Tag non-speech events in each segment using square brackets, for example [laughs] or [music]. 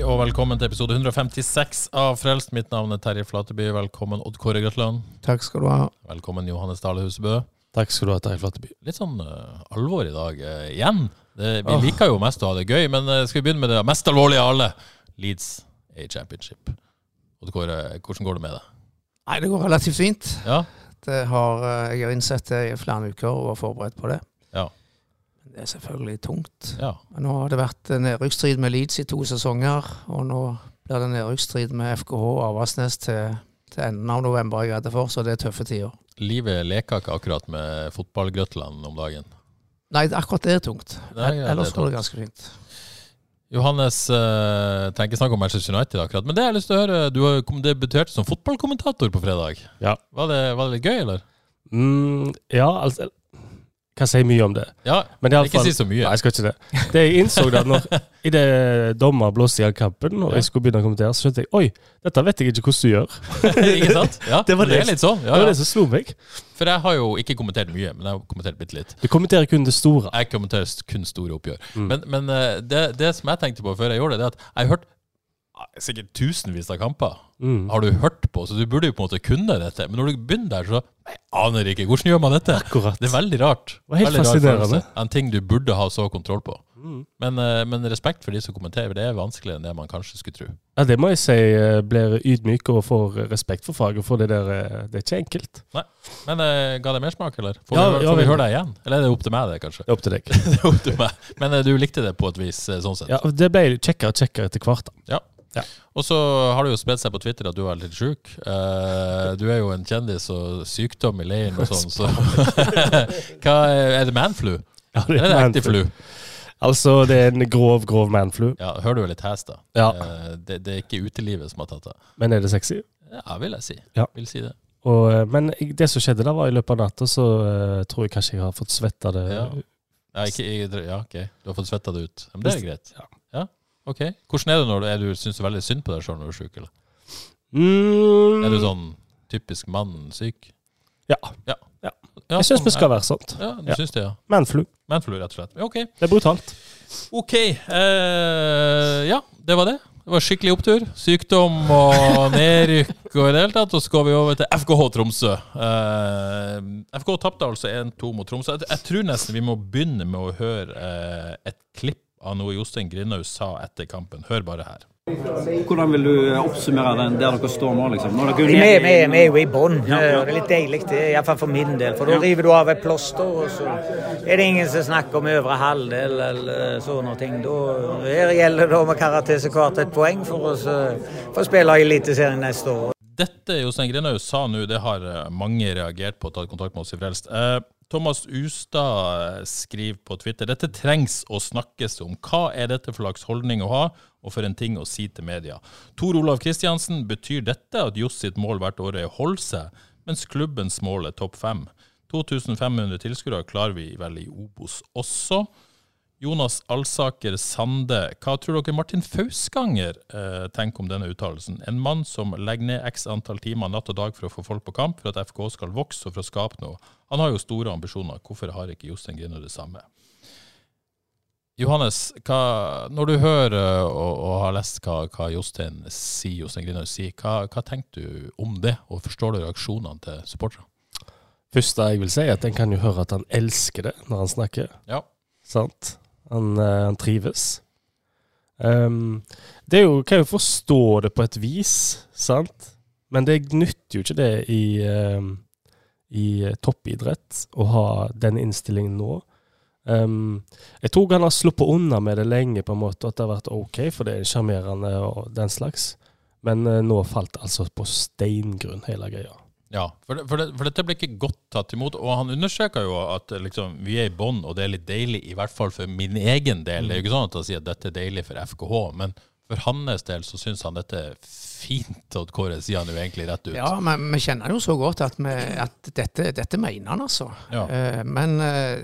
Hei og velkommen til episode 156 av Frelst. Mitt navn er Terje Flateby. Velkommen Odd Kåre Grøtland. Takk skal du ha. Velkommen Johannes Dale Husebø. Takk skal du ha, Terje Flateby. Litt sånn uh, alvor i dag uh, igjen. Det, vi oh. liker jo mest å ha det gøy, men uh, skal vi begynne med det mest alvorlige av alle? Leeds A Championship. Odd Kåre, hvordan går det med det? Nei, det går relativt fint. Ja? Det har, jeg har innsett det i flere uker og var forberedt på det. Det er selvfølgelig tungt. ja. Nå har det vært nedrykksstrid med Leeds i to sesonger, og nå blir det nedrykksstrid med FKH og Avaldsnes til, til enden av november, jeg er redd for, så det er tøffe tider. Livet leker ikke akkurat med fotballgrøtland om dagen. Nei, akkurat det er tungt. Nei, ja, Ellers det er går det ganske fint. Johannes uh, tenker snakk om Manchester United akkurat, men det har jeg lyst til å høre. Du har debutert som fotballkommentator på fredag. Ja. Var det, var det gøy, eller? Mm, ja, altså Kan si mye om det. Ja, Men ikke fall- si så mye. Nei, jeg skal ikke det. Det jeg innså da når [laughs] i det dommer blåste i all kampen, og Ja. jeg skulle begynne å kommentere, så skjønte jeg oi, dette vet jeg ikke hvordan du gjør. [laughs] ikke sant? Ja, Det var det. litt sånn. Det var det som slo meg. For jeg har jo ikke kommentert mye, men jeg har kommentert bitte litt. Du kommenterer kun det store. Jeg kommenterer kun store oppgjør. Mm. Men, men eh, det, det som jeg tenkte på før jeg gjorde det, det er at jeg har hørt sikkert tusenvis av kamper. Mm. Har du hørt på, så du burde jo på en måte kunne dette. Men når du begynner der, så Jeg aner ikke. Hvordan gjør man dette? Akkurat. Det er veldig rart. helt veldig fascinerende. følelse. En ting du burde ha så kontroll på. Mm. Men, eh, men respekt for de som kommenterer, det er vanskeligere enn det man kanskje skulle tro. Ja, det må jeg si eh, blir ydmyk og får respekt for faget, for det der eh, det er ikke enkelt. Nei. Men ga det mersmak, eller? Får, Ja, vi, ja, får vi høre deg igjen? Eller er det opp til meg, det, kanskje? Det er opp til deg. [laughs] det er opp til meg. Men du likte det på et vis, sånn sett. Ja, Det ble kjekkere og kjekkere etter hvert. da. Og så har det jo spredt seg på Twitter at du er litt sjuk. Uh, du er jo en kjendis og sykdom i leiren og sånn, så [laughs] er, er det manflu? Ja, det er, er det ekte flu? Altså, det er en grov, grov manflu. Ja, hører du er litt hes, da. Ja. Uh, det, det er ikke utelivet som har tatt det. Men er det sexy? Ja, vil jeg si. Ja. Vil si det. Og, eh, men det som skjedde da, var i løpet av natta, så uh, tror jeg kanskje jeg har fått svetta det. Ja. Ja, ikke, jeg- ja, ok. Du har fått svetta det ut. Men det er greit. Ja. Ja, ok. Hvordan er det når du, er du syns veldig synd på deg sjøl når du er sjuk, eller? Mm, Er du sånn typisk mann syk? Ja. Ja, Jeg syns det skal være sånt. Ja, du Ja. syns det, ja. Manflu. Manflu, rett og slett. Ok. Det er brutalt. Ok. eh, ja, det var det. Det var skikkelig opptur. Sykdom og [laughs] nedrykk og i det hele tatt. Og så går vi over til FKH Tromsø. Eh, FKH tapte altså 1-2 mot Tromsø. Jeg, jeg tror nesten vi må begynne med å høre eh, et klipp av noe Jostein Grindhaug sa etter kampen. Hør bare her. Hvordan vil du oppsummere den der dere står nå? liksom? Nå er dere Vi, jo vi, vi, vi er jo i bånn. Ja, ja. Det er litt deilig, det, iallfall for min del. For da river du av et plaster, og så er det ingen som snakker om øvre halvdel eller sånne ting. Da her gjelder det om å til seg hvert et poeng for å for å spille i Eliteserien neste år. Dette Jostein Grindhaug sa nå, det har eh, mange reagert på og tatt kontakt med oss i Frelst. Eh, Thomas Ustad skriver på Twitter dette trengs å snakkes om. Hva er dette for slags holdning å ha, og for en ting å si til media? Tor Olav Kristiansen, betyr dette at Johs sitt mål hvert år er å holde seg, mens klubbens mål er topp fem? 2500 tilskuere klarer vi vel i Obos også. Jonas Alsaker Sande, hva tror dere Martin Fausganger eh, tenker om denne uttalelsen? En mann som legger ned x antall timer natt og dag for å få folk på kamp, for at FK skal vokse og for å skape noe. Han har jo store ambisjoner. Hvorfor har ikke Jostein Grinaud det samme? Johannes, hva, når du hører eh, og, og har lest hva, hva Jostein sier, Jostein Grinaud sier, hva, hva tenker du om det, og forstår du reaksjonene til supportere? Første jeg vil si, er at en kan jo høre at han elsker det når han snakker. Ja. Sant? Han, eh, han trives. Um, det jo, kan jo forstå det på et vis, sant? Men det nytter jo ikke det i, um, i toppidrett å ha den innstillingen nå. Um, jeg tror han har sluppet unna med det lenge, på en måte, at det har vært OK, for det er sjarmerende og den slags. Men uh, nå falt altså på steingrunn, hele greia. Ja, for, det, for, det, for, dette ble ikke godt tatt imot. Og han understreker jo at liksom, vi er i bånn, og det er litt deilig, i hvert fall for min egen del. Det er jo ikke sånn at han sier at dette er deilig for FKH, men for hans del så syns han dette er fint. Og Kåre sier han jo egentlig rett ut. Ja, men vi kjenner jo så godt at, vi, at dette, dette, mener han, altså. Ja. Uh, men uh,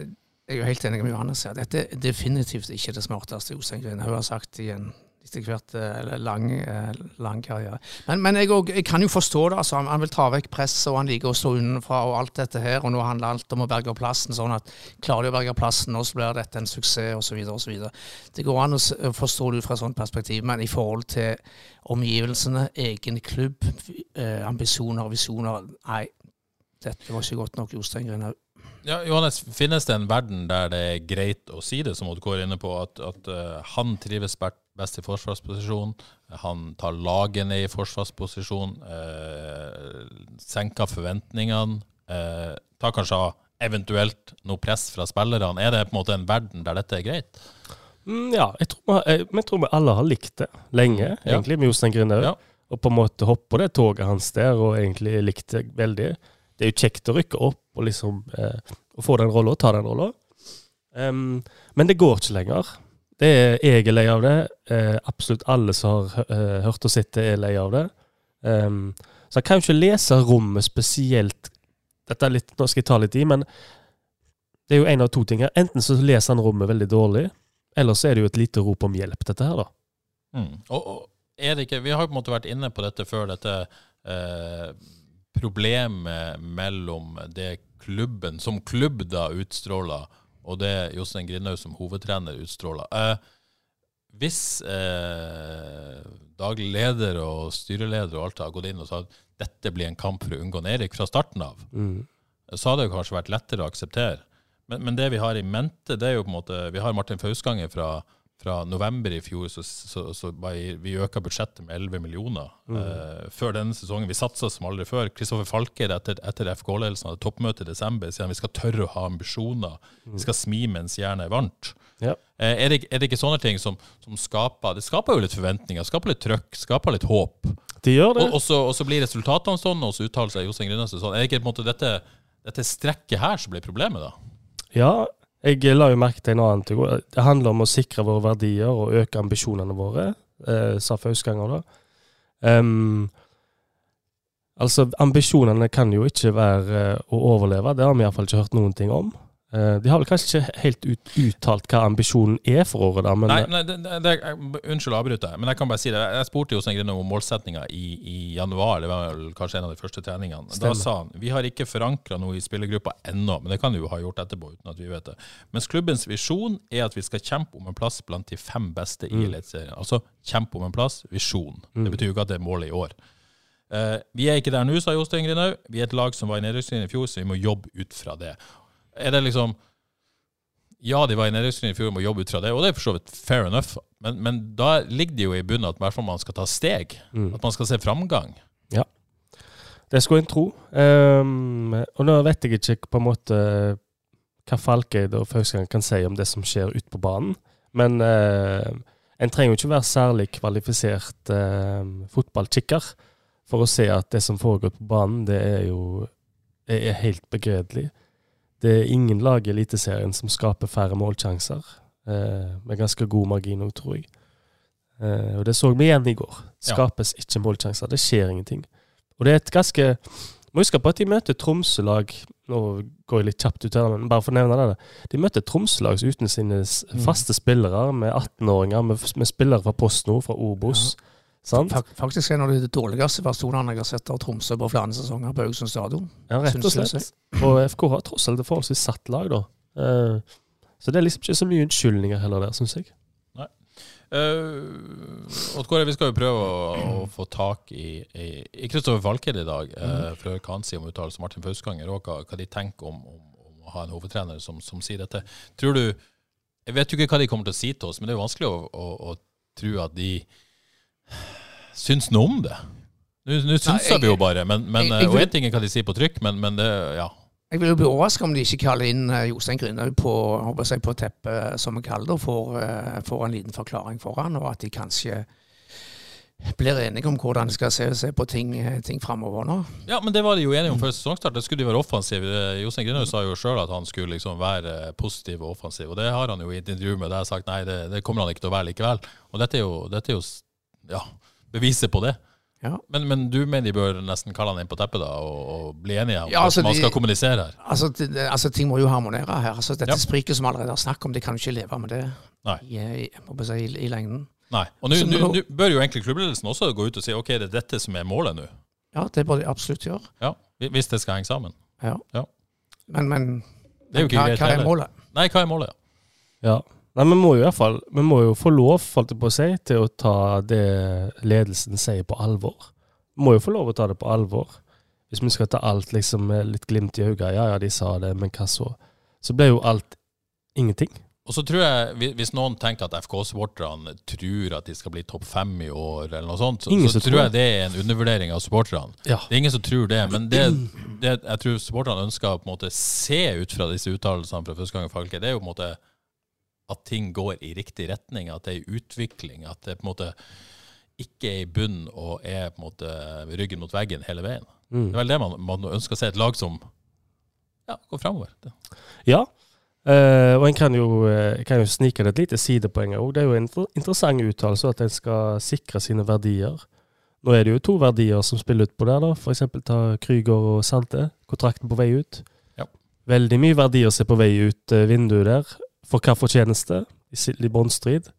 jeg er jo helt enig med Johannes her. Dette er definitivt ikke det smarteste Jostein Grine har sagt i en etter hvert eh, lang, eh, lang karriere. Men, men jeg, jeg, kan jo forstå det. altså. Han vil ta vekk presset, og han liker å stå unnenfra og alt dette her. Og nå handler alt om å berge plassen. sånn at Klarer de å berge plassen, nå så blir dette en suksess, osv. osv. Det går an å forstå det ut fra et sånt perspektiv, men i forhold til omgivelsene, egen klubb, eh, ambisjoner og visjoner Nei, dette var ikke godt nok, Jostein Grinaug. Ja, Johannes, Finnes det en verden der det er greit å si det, som Odd går inne på, at, at uh, han trives best i forsvarsposisjon, han tar laget ned i forsvarsposisjon, uh, senker forventningene, uh, tar kanskje eventuelt noe press fra spillerne. Er det på en måte en verden der dette er greit? Mm, ja, jeg tror, vi, jeg tror, vi, alle har likt det lenge, ja. egentlig, med Jostein Grinaud. Ja. Og på en måte hoppe på det toget hans der, og egentlig likt det veldig det er jo kjekt å rykke opp og liksom eh, få den rolla, ta den rolla. Um, men det går ikke lenger. Det er, jeg er lei av det. Eh, absolutt alle som har eh, hørt og sett det, er lei av det. Um, så jeg kan jo ikke lese rommet spesielt Dette er litt, Nå skal jeg ta litt i, men det er jo en av to ting her. Enten så leser han rommet veldig dårlig, eller så er det jo et lite rop om hjelp, dette her, da. Mm. Og, og, er det ikke Vi har på en måte vært inne på dette før, dette eh, problemet mellom det klubben som klubb da utstråler, og det Jostein Grindhaug som hovedtrener utstråler. Eh, hvis eh, daglig leder og styreleder og alt har gått inn og sagt at dette blir en kamp for å unngå Erik fra starten av, mm. så hadde det kanskje vært lettere å akseptere. Men, men, det vi har i mente, det er jo på en måte Vi har Martin Fausganger fra fra november i fjor så, så, så vi øka budsjettet med 11 millioner. Mm. Uh, før denne sesongen. Vi satsa som aldri før. Kristoffer Falker etter, etter FK-ledelsen hadde toppmøte i desember, sier vi skal tørre å ha ambisjoner. Mm. Vi skal smi mens jernet er varmt. Ja. Uh, er, det, er, det, ikke sånne ting som, som, skaper Det skaper jo litt forventninger, skaper litt trøkk, skaper litt håp. De gjør det. Og, og, så, og så, blir resultatene sånn, og så uttaler seg Jostein Grünersen sånn. Er det ikke på en måte dette, dette strekket her som blir problemet, da? Ja, jeg la jo merke til en annen ting. Det handler om å sikre våre verdier og øke ambisjonene våre, eh, sa Fausganger da. Um, altså, ambisjonene kan jo ikke være eh, å overleve, det har vi iallfall ikke hørt noen ting om. Eh, de har vel kanskje ikke helt ut, uttalt hva ambisjonen er for året, da. Men nei, nei det, det, unnskyld å avbryte, men jeg kan bare si det. Jeg spurte Jostein Grine om målsettinga i, i, januar, det var vel kanskje en av de første treningene. Stemmer. Da sa han vi har ikke forankra noe i spillergruppa ennå, men det kan du jo ha gjort etterpå uten at vi vet det. Mens klubbens visjon er at vi skal kjempe om en plass blant de fem beste i mm. Eliteserien. Altså kjempe om en plass, visjon. Mm. Det betyr jo ikke at det er målet i år. Uh, vi er ikke der nå, sa Jostein Grinhaug. Vi er et lag som var i nedrykkslinjen i fjor, så vi må jobbe ut fra det er det liksom Ja, de var i nedrykkslinjen i fjor må jobbe ut fra det, og det er for så vidt fair enough, men, men da ligger det jo i bunnen at hvert fall man skal ta steg. Mm. At man skal se framgang. Ja. Det skulle en tro. Um, og nå vet jeg ikke på en måte hva Falkeid og Fauskang kan si om det som skjer ute på banen, men uh, en trenger jo ikke være særlig kvalifisert uh, fotballkikker for å se at det som foregår på banen, det er jo det er helt begredelig. Det er ingen lag i Eliteserien som skaper færre målsjanser, eh, med ganske god margin òg, tror jeg. Eh, og det så vi igjen i går. Skapes ja. ikke målsjanser. Det skjer ingenting. Og det er et ganske Må huske på at de møter Tromsø-lag Nå går jeg litt kjapt ut her, men bare for å nevne det. De møter Tromsø-lag uten sine mm. faste spillere, med 18-åringer, med, med, spillere fra Post Nord, fra Obos. Ja. Sant? Faktisk en av de dårligste versjonene jeg har sett av Tromsø på flere sesonger på Haugesund stadion. Ja, rett og slett. Og FK har tross alt et forholdsvis satt lag, da. Uh, så det er liksom ikke så mye unnskyldninger heller der, syns jeg. Nei. Uh, Kåre, vi skal jo prøve å, å få tak i Kristoffer Falked i dag, uh, mm. for hva han sier om uttalelsen Martin Fausganger, og hva, hva, de tenker om, om, om, å ha en hovedtrener som, som, sier dette. Tror du Jeg vet jo ikke hva de kommer til å si til oss, men det er jo vanskelig å, å, å tro at de syns noe om det. Nå synser vi jo bare, men, men jeg, jeg, og én ting er hva de sier på trykk, men, men det, ja. Jeg vil jo bli overrasket om de ikke kaller inn uh, Jostein Grüner på, på teppet, som vi kaller det, og får, får, en liten forklaring for han, og at de kanskje blir enige om hvordan de skal se, se på ting, ting framover nå. Ja, men det var de jo enige om før sesongstart. Det skulle de være offensive. Jostein Grinhaug sa jo sjøl at han skulle liksom være positiv og offensiv, og det har han jo i et intervju med deg sagt nei, det, det, kommer han ikke til å være likevel. Og dette er jo, dette er jo ja, beviset på det. Ja. Men, men, du mener de bør nesten kalle han inn på teppet da, og, og bli enige om ja, altså, at man skal de, kommunisere her? Altså, de, altså, Ting må jo harmonere her. Altså, dette ja. spriket som allerede har snakk om, de kan jo ikke leve med det i, i, i, i, lengden. Nei, og nå bør jo egentlig klubbledelsen også gå ut og si ok, det er dette som er målet nå. Ja, det bør de absolutt gjøre. Ja, Hvis det skal henge sammen. Ja. ja. Men, men, det er jo ikke hva, hva er målet? Nei, hva er målet? Ja. Nei, Vi må jo i hvert fall, vi må jo få lov falt det på å si, til å ta det ledelsen sier, på alvor. Vi må jo få lov å ta det på alvor. Hvis vi skal ta alt liksom med litt glimt i øyet, ja ja, de sa det, men hva så? Så ble jo alt ingenting. Og så tror jeg, Hvis noen tenker at FK-supporterne tror at de skal bli topp fem i år, eller noe sånt, så, så tror jeg det er en undervurdering av supporterne. Ja. Det er ingen som tror det. Men det, det jeg tror supporterne ønsker å på en måte se ut fra disse uttalelsene fra første gang Falke, det er jo på en måte at ting går i riktig retning, at det er i utvikling. At det på en måte ikke er i bunn og er på en måte ryggen mot veggen hele veien. Mm. Det er vel det man, man ønsker å se. Et lag som ja, går framover. Ja, Uh, og en kan jo, uh, kan jo snike det et lite sidepoeng òg. Det er jo en interessant uttalelse at en skal sikre sine verdier. Nå er det jo to verdier som spiller ut på der, da. F.eks. ta Krüger og Sante. Kontrakten på vei ut. Ja. Veldig mye verdier som er på vei ut uh, vinduet der. For hva fortjeneste i, i båndstrid.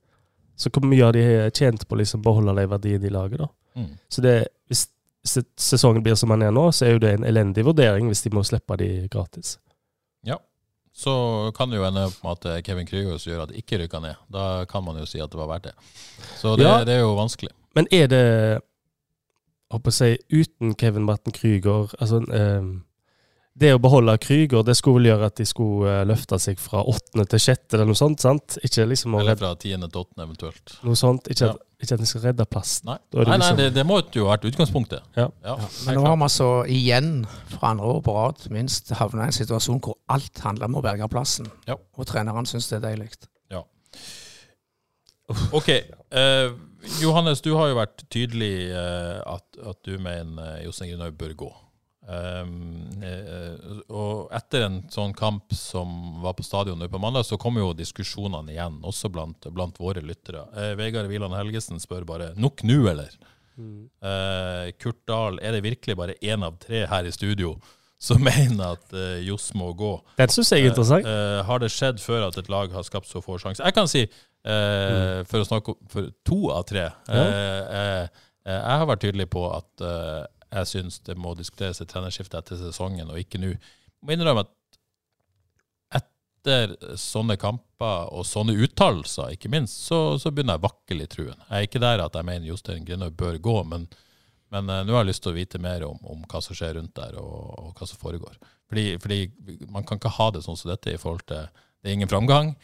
Så hvor mye har de tjent på å liksom beholde de verdiene i laget, da. Mm. Så det, hvis, hvis sesongen blir som den er nå, så er jo det en elendig vurdering hvis de må slippe de gratis Ja. så kan det jo ende med at Kevin Krygås gjør at det ikke rykker ned. Da kan man jo si at det var verdt det. Så det, ja, det er jo vanskelig. Men er det håper jeg, uten Kevin Martin Krüger altså, eh, Det å beholde Krüger det skulle vel gjøre at de skulle uh, løfte seg fra åttende til sjette, eller noe sånt? sant? Ikke liksom eller fra tiende til åttende, eventuelt. Noe sånt. Ikke, ja. at, ikke at de skal redde plass. Nei, nei, liksom... nei det, det, må jo ha vært utgangspunktet. Ja. ja. Men nå har vi altså igjen, fra andre år på rad, minst havna i en situasjon hvor alt handler om å berge plassen. Ja. Og treneren syns det er deilig. Ja. OK. Uh, Johannes, du har jo vært tydelig uh, at, at, du mener Jostein Grinhaug bør gå. Um, og etter en sånn kamp som var på stadion på mandag, så kommer jo diskusjonene igjen, også blant, blant våre lyttere. Eh, Vegard Wieland Helgesen spør bare 'nok nå, eller?' Mm. Eh, Kurt Dahl, er det virkelig bare én av tre her i studio som [laughs] mener at uh, Johs må gå? Den syns jeg er interessant. har det skjedd før at et lag har skapt så få sjanser? Jeg kan si, mm. for å snakke for to av tre ja. Jeg har vært tydelig på at jeg syns det må diskuteres et trenerskifte etter sesongen, og ikke nå. Må innrømme at etter sånne kamper og sånne uttalelser, ikke minst, så, så, begynner jeg å vakle i truen. Jeg er ikke der at jeg mener Jostein Grinhaug bør gå, men, men uh, nå har jeg lyst til å vite mer om, om hva som skjer rundt der, og, og hva som foregår. Fordi, fordi, man kan ikke ha det sånn som dette i forhold til Det er ingen framgang,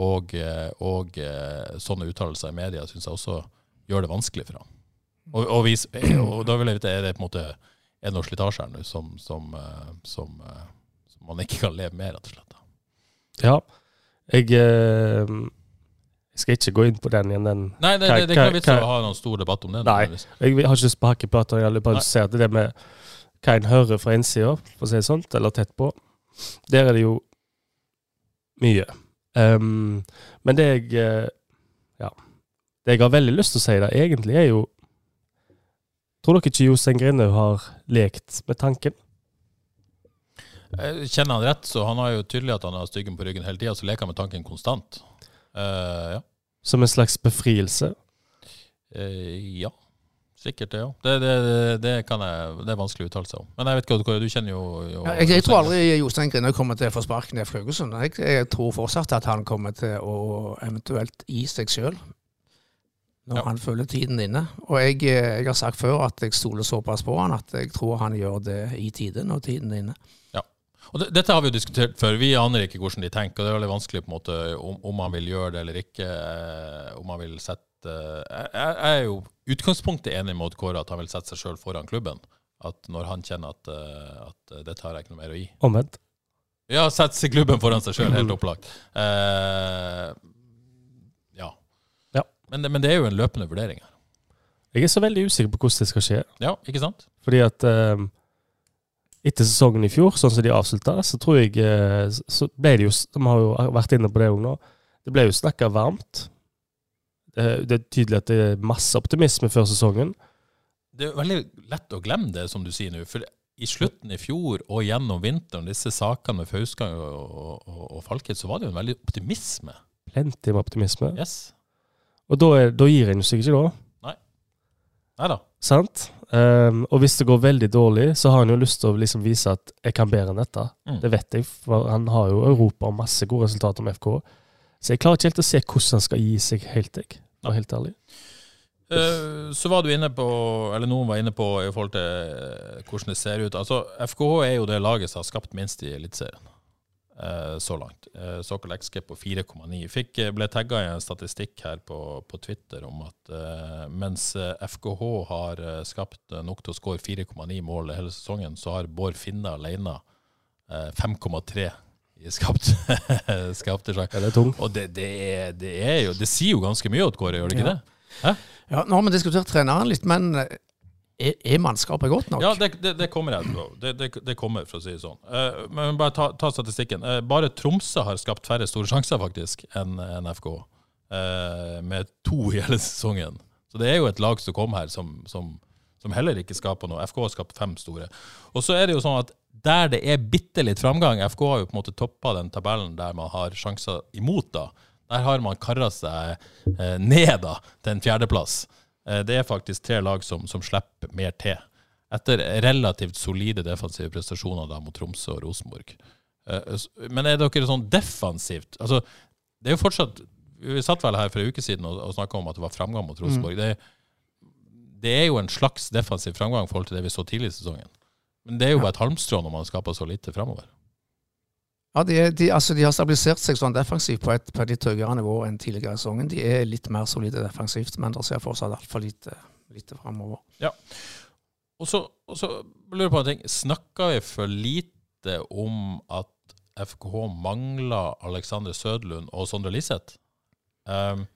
og, eh, og uh, sånne uttalelser i media syns jeg også gjør det vanskelig for ham. Og, og, vi, [clears throat] og, da vil jeg vite, er det på en måte er det noe slitasje her nå som, som, eh, som, eh, som, man ikke kan leve med, rett og slett? Ja. Jeg, eh, skal ikke gå inn på den igjen. Den, nei, det, det, det ikke vits å ha noen stor debatt om det. Nei, jeg har ikke spakeplater. Jeg vil bare si at det med hva en hører fra innsida, for å si det sånt, eller tett på, der er det jo mye. Um, men det jeg Ja. Det jeg har veldig lyst til å si da, egentlig, er jo Tror dere ikke Jostein Grinaug har lekt med tanken? Kjenner han rett, så han har jo tydelig at han har styggen på ryggen hele tida, så leker han med tanken konstant. Uh, ja. Som en slags befrielse? Uh, ja. Sikkert det, ja. Det, det, det, kan jeg, det er vanskelig å uttale seg om. Men jeg vet ikke hva du kjenner jo, jo ja, jeg, jeg, tror aldri Jostein Grinaug kommer til å få sparken i Haugesund. Jeg, jeg, tror fortsatt at han kommer til å eventuelt gi seg sjøl når ja. han føler tiden inne. Og jeg, eh, jeg, har sagt før at jeg stoler såpass på han at jeg tror han gjør det i tide når tiden er inne. Ja. Og det, Dette har vi jo diskutert før. Vi aner ikke hvordan de tenker. og Det er veldig vanskelig på en måte om, om han vil gjøre det eller ikke. Eh, om han vil sette Jeg, jeg er jo utgangspunktet enig med Odd Kåre at han vil sette seg sjøl foran klubben. At når han kjenner at, eh, at dette har jeg ikke noe mer å gi. Omvendt? Ja, sette klubben foran seg sjøl, helt opplagt. Eh, men, men, det er jo en løpende vurdering her. Jeg er så veldig usikker på hvordan det skal skje. Ja, ikke sant? Fordi at um, etter sesongen i fjor, sånn som de avslutta, så tror jeg uh, så ble det jo De har jo vært inne på det òg nå. Det ble jo snakka varmt. Det, det, er tydelig at det er masse optimisme før sesongen. Det er veldig lett å glemme det, som du sier nå. For i slutten i fjor og gjennom vinteren, disse sakene med Fauskang og, og, og Falket, så var det jo en veldig optimisme. Plenty med optimisme. Yes. Og da, er, da gir en seg ikke da. Nei. Nei da. Sant? Um, og hvis det går veldig dårlig, så har han jo lyst til å liksom vise at jeg kan bedre enn dette. Mm. Det vet jeg, for han har jo Europa og masse gode resultater med FK. Så jeg klarer ikke helt å se hvordan han skal gi seg helt, jeg. Ja. Helt ærlig. Uh, så var du inne på, eller noen var inne på i forhold til eh, hvordan det ser ut. Altså, FKH er jo det laget som har skapt minst i Eliteserien så langt. Uh, såkalt XG på 4,9. Ble tagga i en statistikk her på, på Twitter om at mens FKH har skapt nok til å skåre 4,9 mål hele sesongen, så har Bård Finne alene 5,3 skapt, [laughs] skapte sjanser. Ja, det er tungt. Og det, det, er, det, er jo, det sier jo ganske mye, Kåre, gjør det ikke ja. det? Hæ? Ja, Nå har vi diskutert treneren litt, men eh, er, mannskapet godt nok? Ja, det, det, det kommer jeg. Det, det, kommer, for å si det sånn. Uh, men bare ta, ta statistikken. Uh, bare Tromsø har skapt færre store sjanser, faktisk, enn en FK. Uh, med to i hele sesongen. Så det er jo et lag som kom her, som, som, som heller ikke skaper noe. FK har skapt fem store. Og så er det jo sånn at der det er bitte litt framgang FK har jo på en måte toppa den tabellen der man har sjanser imot, da. Der har man kara seg eh, ned da, til en fjerdeplass. Eh, det er faktisk tre lag som, som, slipper mer til. Etter relativt solide defensive prestasjoner da mot Tromsø og Rosenborg. Eh, men er dere sånn defensivt altså, Det er jo fortsatt Vi satt vel her for en uke siden og, og snakka om at det var framgang mot Rosenborg. Mm. Det, det, er jo en slags defensiv framgang i forhold til det vi så tidlig i sesongen. Men det er jo bare et halmstrå når man skaper så lite framover. Ja, de, de, altså de, har stabilisert seg sånn defensivt på et, på et litt høyere nivå enn tidligere i sesongen. De er litt mer solide defensivt, men det ser fortsatt altfor lite, lite framover. Ja. Og så, og så lurer jeg på en ting. Snakka vi for lite om at FKH mangler Alexander Sødlund og Sondre Liseth? Um,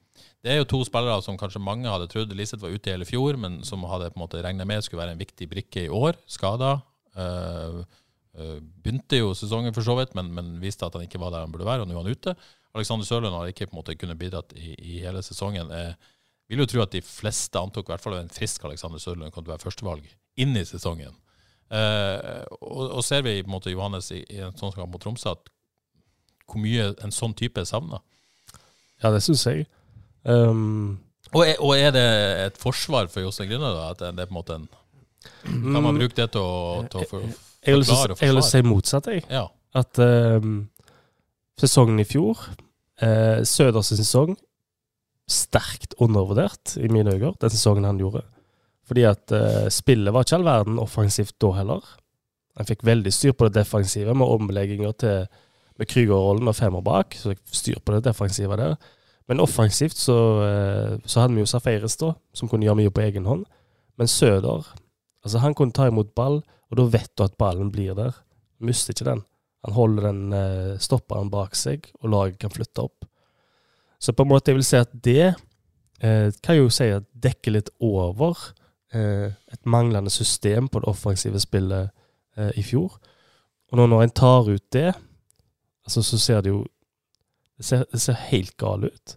det er jo to spillere som kanskje mange hadde trodd Liseth var ute i hele fjor, men som hadde på en måte regna med skulle være en viktig brikke i år. Skada. Uh, begynte jo sesongen for så vidt, men, men, viste at han ikke var der han burde være, og nå er han ute. Alexander Sørlund har ikke på en måte kunnet bidratt i, i hele sesongen. Jeg vil jo tro at de fleste antok i hvert fall en frisk Alexander Sørlund kom til å være førstevalg inn i sesongen. Eh, og, og, ser vi på en måte Johannes i, i en sånn kamp mot Tromsø at hvor mye en sånn type er savna? Ja, det syns jeg. Um, og, er, og, er, det et forsvar for Jostein Grüner, da? At det er på en måte en Kan man bruke det til å, til å jeg har lyst til å si motsatt, jeg. Ja. At uh, sesongen i fjor, uh, Søders sesong, sterkt undervurdert i mine øyne, den sesongen han gjorde. Fordi at uh, spillet var ikke all verden offensivt da heller. Han fikk veldig styr på det defensive med omlegginger til med Krüger-rollen med femmer bak. Så styr på det defensive der. Men offensivt så, uh, så hadde vi jo Safaris, da, som kunne gjøre mye på egen hånd. Men Søder altså han kunne ta imot ball og da vet du at ballen blir der. Mister ikke den. Han holder den, stopperen stopper den bak seg, og laget kan flytte opp. Så på en måte jeg vil si at det eh, kan jo si at dekker litt over eh, et manglende system på det offensive spillet eh, i fjor. Og nå når en tar ut det, altså så ser det jo Det ser, det ser helt galt ut.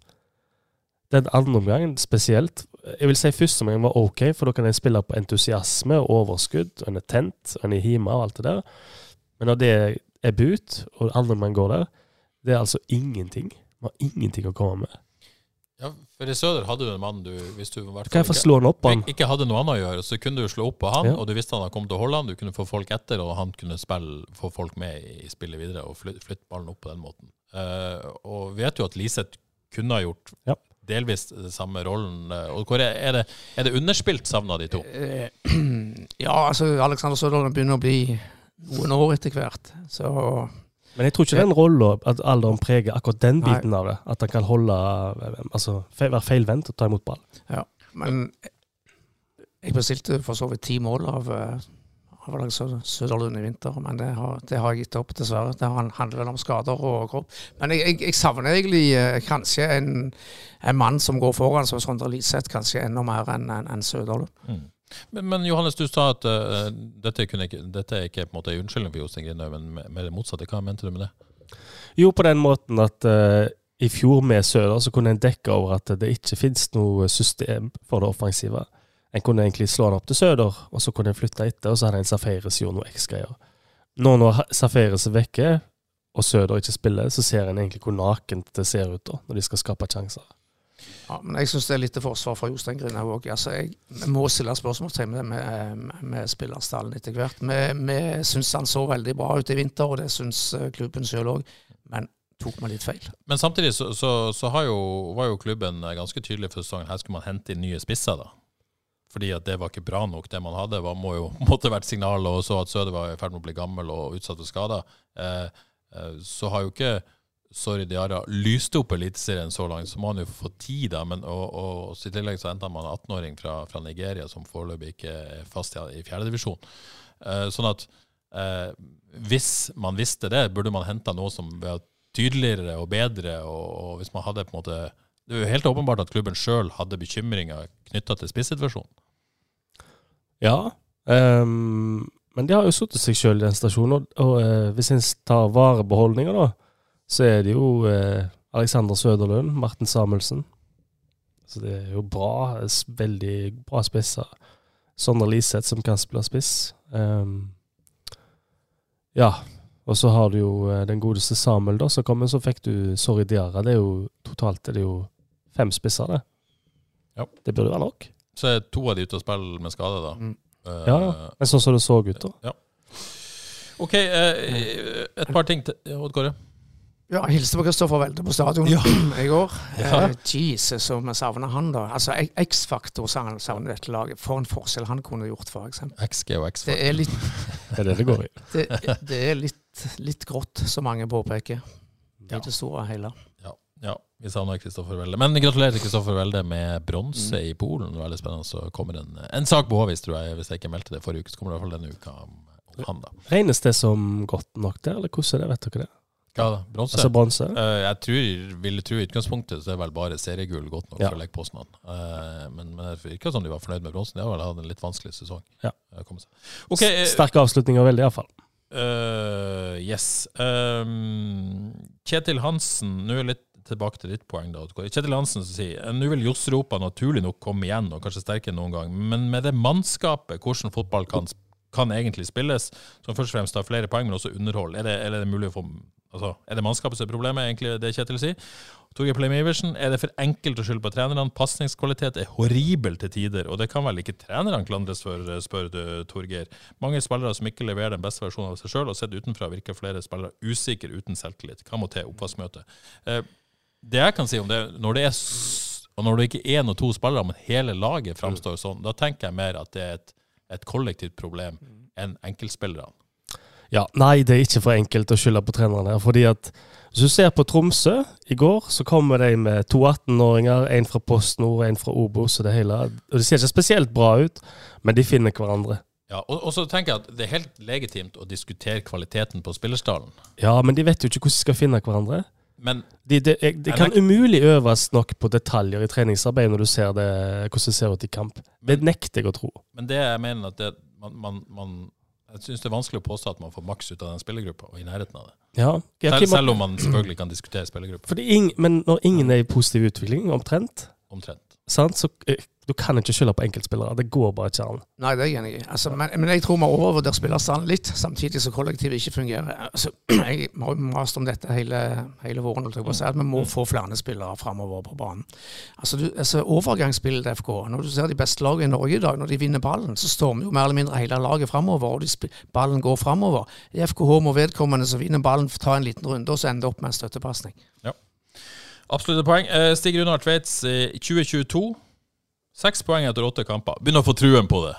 Den andre omgangen spesielt jeg vil si første omgang var OK, for da kan jeg spille på entusiasme og overskudd, og en er tent, og en er hjemme og alt det der. Men når det er but, og andre man går der, det er altså ingenting. Man har ingenting å komme med. Ja, for i Søder hadde du en mann du hvis du kan fall, ikke, ikke hadde noe annet å gjøre, så kunne du slå opp på han, ja. og du visste han hadde kommet til Holland. du kunne få folk etter, og han kunne spille, få folk med i spillet videre og flytte, flytte ballen opp på den måten. Uh, og vet jo at Liseth kunne ha gjort ja delvis den samme rollen. Og hvor er, er, det, er det underspilt savna, de to? Eh, [clears throat] ja, altså Alexander Sødalen begynner å bli noen år etter hvert. Så men jeg tror ikke den rolla, at alderen preger akkurat den biten Nei. av det. At han kan holde Altså være feilvendt og ta imot ball. Ja, men jeg bestilte for så vidt ti mål av, A-lag Søderlund i vinter. Men det har, det har, jeg gitt opp, dessverre. Det handler vel om skader og kropp. Men jeg, jeg, jeg savner egentlig eh, kanskje en, en, mann som går foran, som Sondre Liseth, kanskje enda mer enn en, en Søderlund. Mm. Men, men, Johannes, du sa at uh, dette, ikke, dette, er ikke på en måte en unnskyldning for Jostein Grindhaug, men mer det motsatte. Hva mente du med det? Jo, på den måten at uh, i fjor med Søder så kunne en dekke over at det ikke finnes noe system for det offensive. En kunne egentlig slå den opp til Søder, og så kunne en flytte etter, og så hadde en Safaris gjort noe X-greier. Nå når Safaris er vekke, og Søder ikke spiller, så ser en egentlig hvor nakent det ser ut da, når de skal skape sjanser. Ja, men jeg syns det er litt til forsvar for Jostein Grindhaug òg. Altså, jeg, må stille spørsmålstegn med, med, med spillerstallen etter hvert. Vi, vi syns han så veldig bra ut i vinter, og det syns eh, klubben sjøl òg. Men tok meg litt feil. Men samtidig så, så, så jo, var jo klubben ganske tydelig for sesongen. Her skulle man hente inn nye spisser. da fordi at det var ikke bra nok, det man hadde. Det må jo [laughs] måtte vært signal, og så at Søde var i ferd med å bli gammel og utsatt for skader. Eh, eh, så har jo ikke Sorry Diara lyst opp Eliteserien så langt, så må han jo få tid. da, men, og, og, og I tillegg så henta man en 18-åring fra, fra, Nigeria som foreløpig ikke er fast i, i fjerdedivisjon. Eh, sånn at eh, hvis man visste det, burde man henta noe som var tydeligere og bedre. og, og hvis man hadde på en måte det er jo helt åpenbart at klubben sjøl hadde bekymringer knytta til spissituasjonen. Ja, um, men de har jo satt seg sjøl i den stasjonen. Og, og uh, hvis en tar varebeholdninger, da, så er det jo uh, Alexander Søderlund, Martin Samuelsen. Så det er jo bra, veldig bra spisser. Sondre Liseth som kan spille spiss. Um, ja, og så har du jo uh, den godeste Samuel, da, som kommer. Så fikk du Sorry Diarra. Det er jo totalt er det jo fem spisser, det. Ja. Det burde være nok. Så er to av de ute og spiller med skade, da. Mm. Uh, ja, ja. Men sånn som det så ut, da. Ja. OK, uh, et par ting til Odd Kåre. Ja, jeg hilste på Kristoffer Welde på stadion ja. [clears throat] i går. Ja. Uh, Jesus, som vi savner han, da. Altså, X-faktor savner dette laget. For en forskjell han kunne gjort, f.eks. XG og X-faktor. Det er litt [laughs] Det er det det går i. [laughs] det, det, er litt, litt grått, som mange påpeker. I det store og hele. Ja. ja. Vi savner Kristoffer Welde. Men gratulerer til Kristoffer Welde med bronse mm. i Polen. Veldig spennende. Så kommer en, en sak på Håvis, tror jeg. Hvis jeg ikke meldte det forrige uke, så kommer det i hvert fall denne uka om, han, da. Regnes det som godt nok der, eller hvordan er det? Vet dere det? Ja, bronse. Altså bronse? Uh, jeg tror, ville tro i utgangspunktet så er vel bare seriegull godt nok ja. for å legge på sånn. Uh, men, men det virker som de var fornøyd med bronsen. De har vel hatt en litt vanskelig sesong. Ja. Okay, Sterke avslutninger, veldig iallfall. Uh, yes. Um, Kjetil Hansen, nå er litt tilbake til ditt poeng. da. Kjetil Hansen sier nå vil Joss-Europa naturlig nok komme igjen, og kanskje sterkere noen gang. Men med det mannskapet, hvordan fotball kan, kan egentlig spilles, som først og fremst har flere poeng, men også underhold, er det, er det mulig å få altså, Er det mannskapet som er problemet, egentlig det Kjetil sier? Torgeir Plem Iversen, er det for enkelt å skylde på trenerne? Pasningskvalitet er horribel til tider, og det kan vel ikke trenerne klandres for, spør du, Torgeir. Mange spillere som ikke leverer den beste versjonen av seg sjøl, og sett utenfra virker flere spillere usikre uten selvtillit. Hva må til oppvaskmøte? Eh, det jeg kan si om det, når det er og når det ikke er én og to spillere, men hele laget framstår sånn, da tenker jeg mer at det er et, et kollektivt problem enn enkeltspillerne. Ja, Nei, det er ikke for enkelt å skylde på trenerne. fordi at Hvis du ser på Tromsø i går, så kommer de med to 18-åringer. En fra Post Nord, en fra Obos og det hele. Og Det ser ikke spesielt bra ut, men de finner hverandre. Ja, og, og, så tenker jeg at Det er helt legitimt å diskutere kvaliteten på spillerstallen. Ja, men de vet jo ikke hvordan de skal finne hverandre. Men det de, de kan umulig øves nok på detaljer i treningsarbeid når du ser det, hvordan det ser ut i kamp. Det nekter jeg å tro. Men det jeg mener at det, man, man, man jeg syns det er vanskelig å påstå at man får maks ut av den spillergruppa, og i nærheten av det. Ja, selv, selv, om man selvfølgelig kan diskutere spillergruppa. Men når ingen er i positiv utvikling, omtrent, omtrent. Sant, så eh, du kan ikke skylde på enkeltspillere. Det går bare ikke an. Nei, det er jeg enig i. Altså, men, men, jeg tror vi overvurderer spillerstanden litt, samtidig som kollektivet ikke fungerer. Altså, [clears throat] jeg har mast om dette hele, hele våren. Si, at Vi må få flere spillere framover på banen. Altså, du, altså Overgangsspillet til FK Når du ser de beste lagene i Norge i dag, når de vinner ballen, så stormer jo mer eller mindre hele laget framover, og de, ballen går framover. I FKH må vedkommende som vinner ballen, ta en liten runde, og så ender det opp med en støttepasning. Ja. Absolutte poeng. Eh, Stig Runar Tveits, i 2022 Seks poeng etter åtte kamper. Begynner å få truen på det.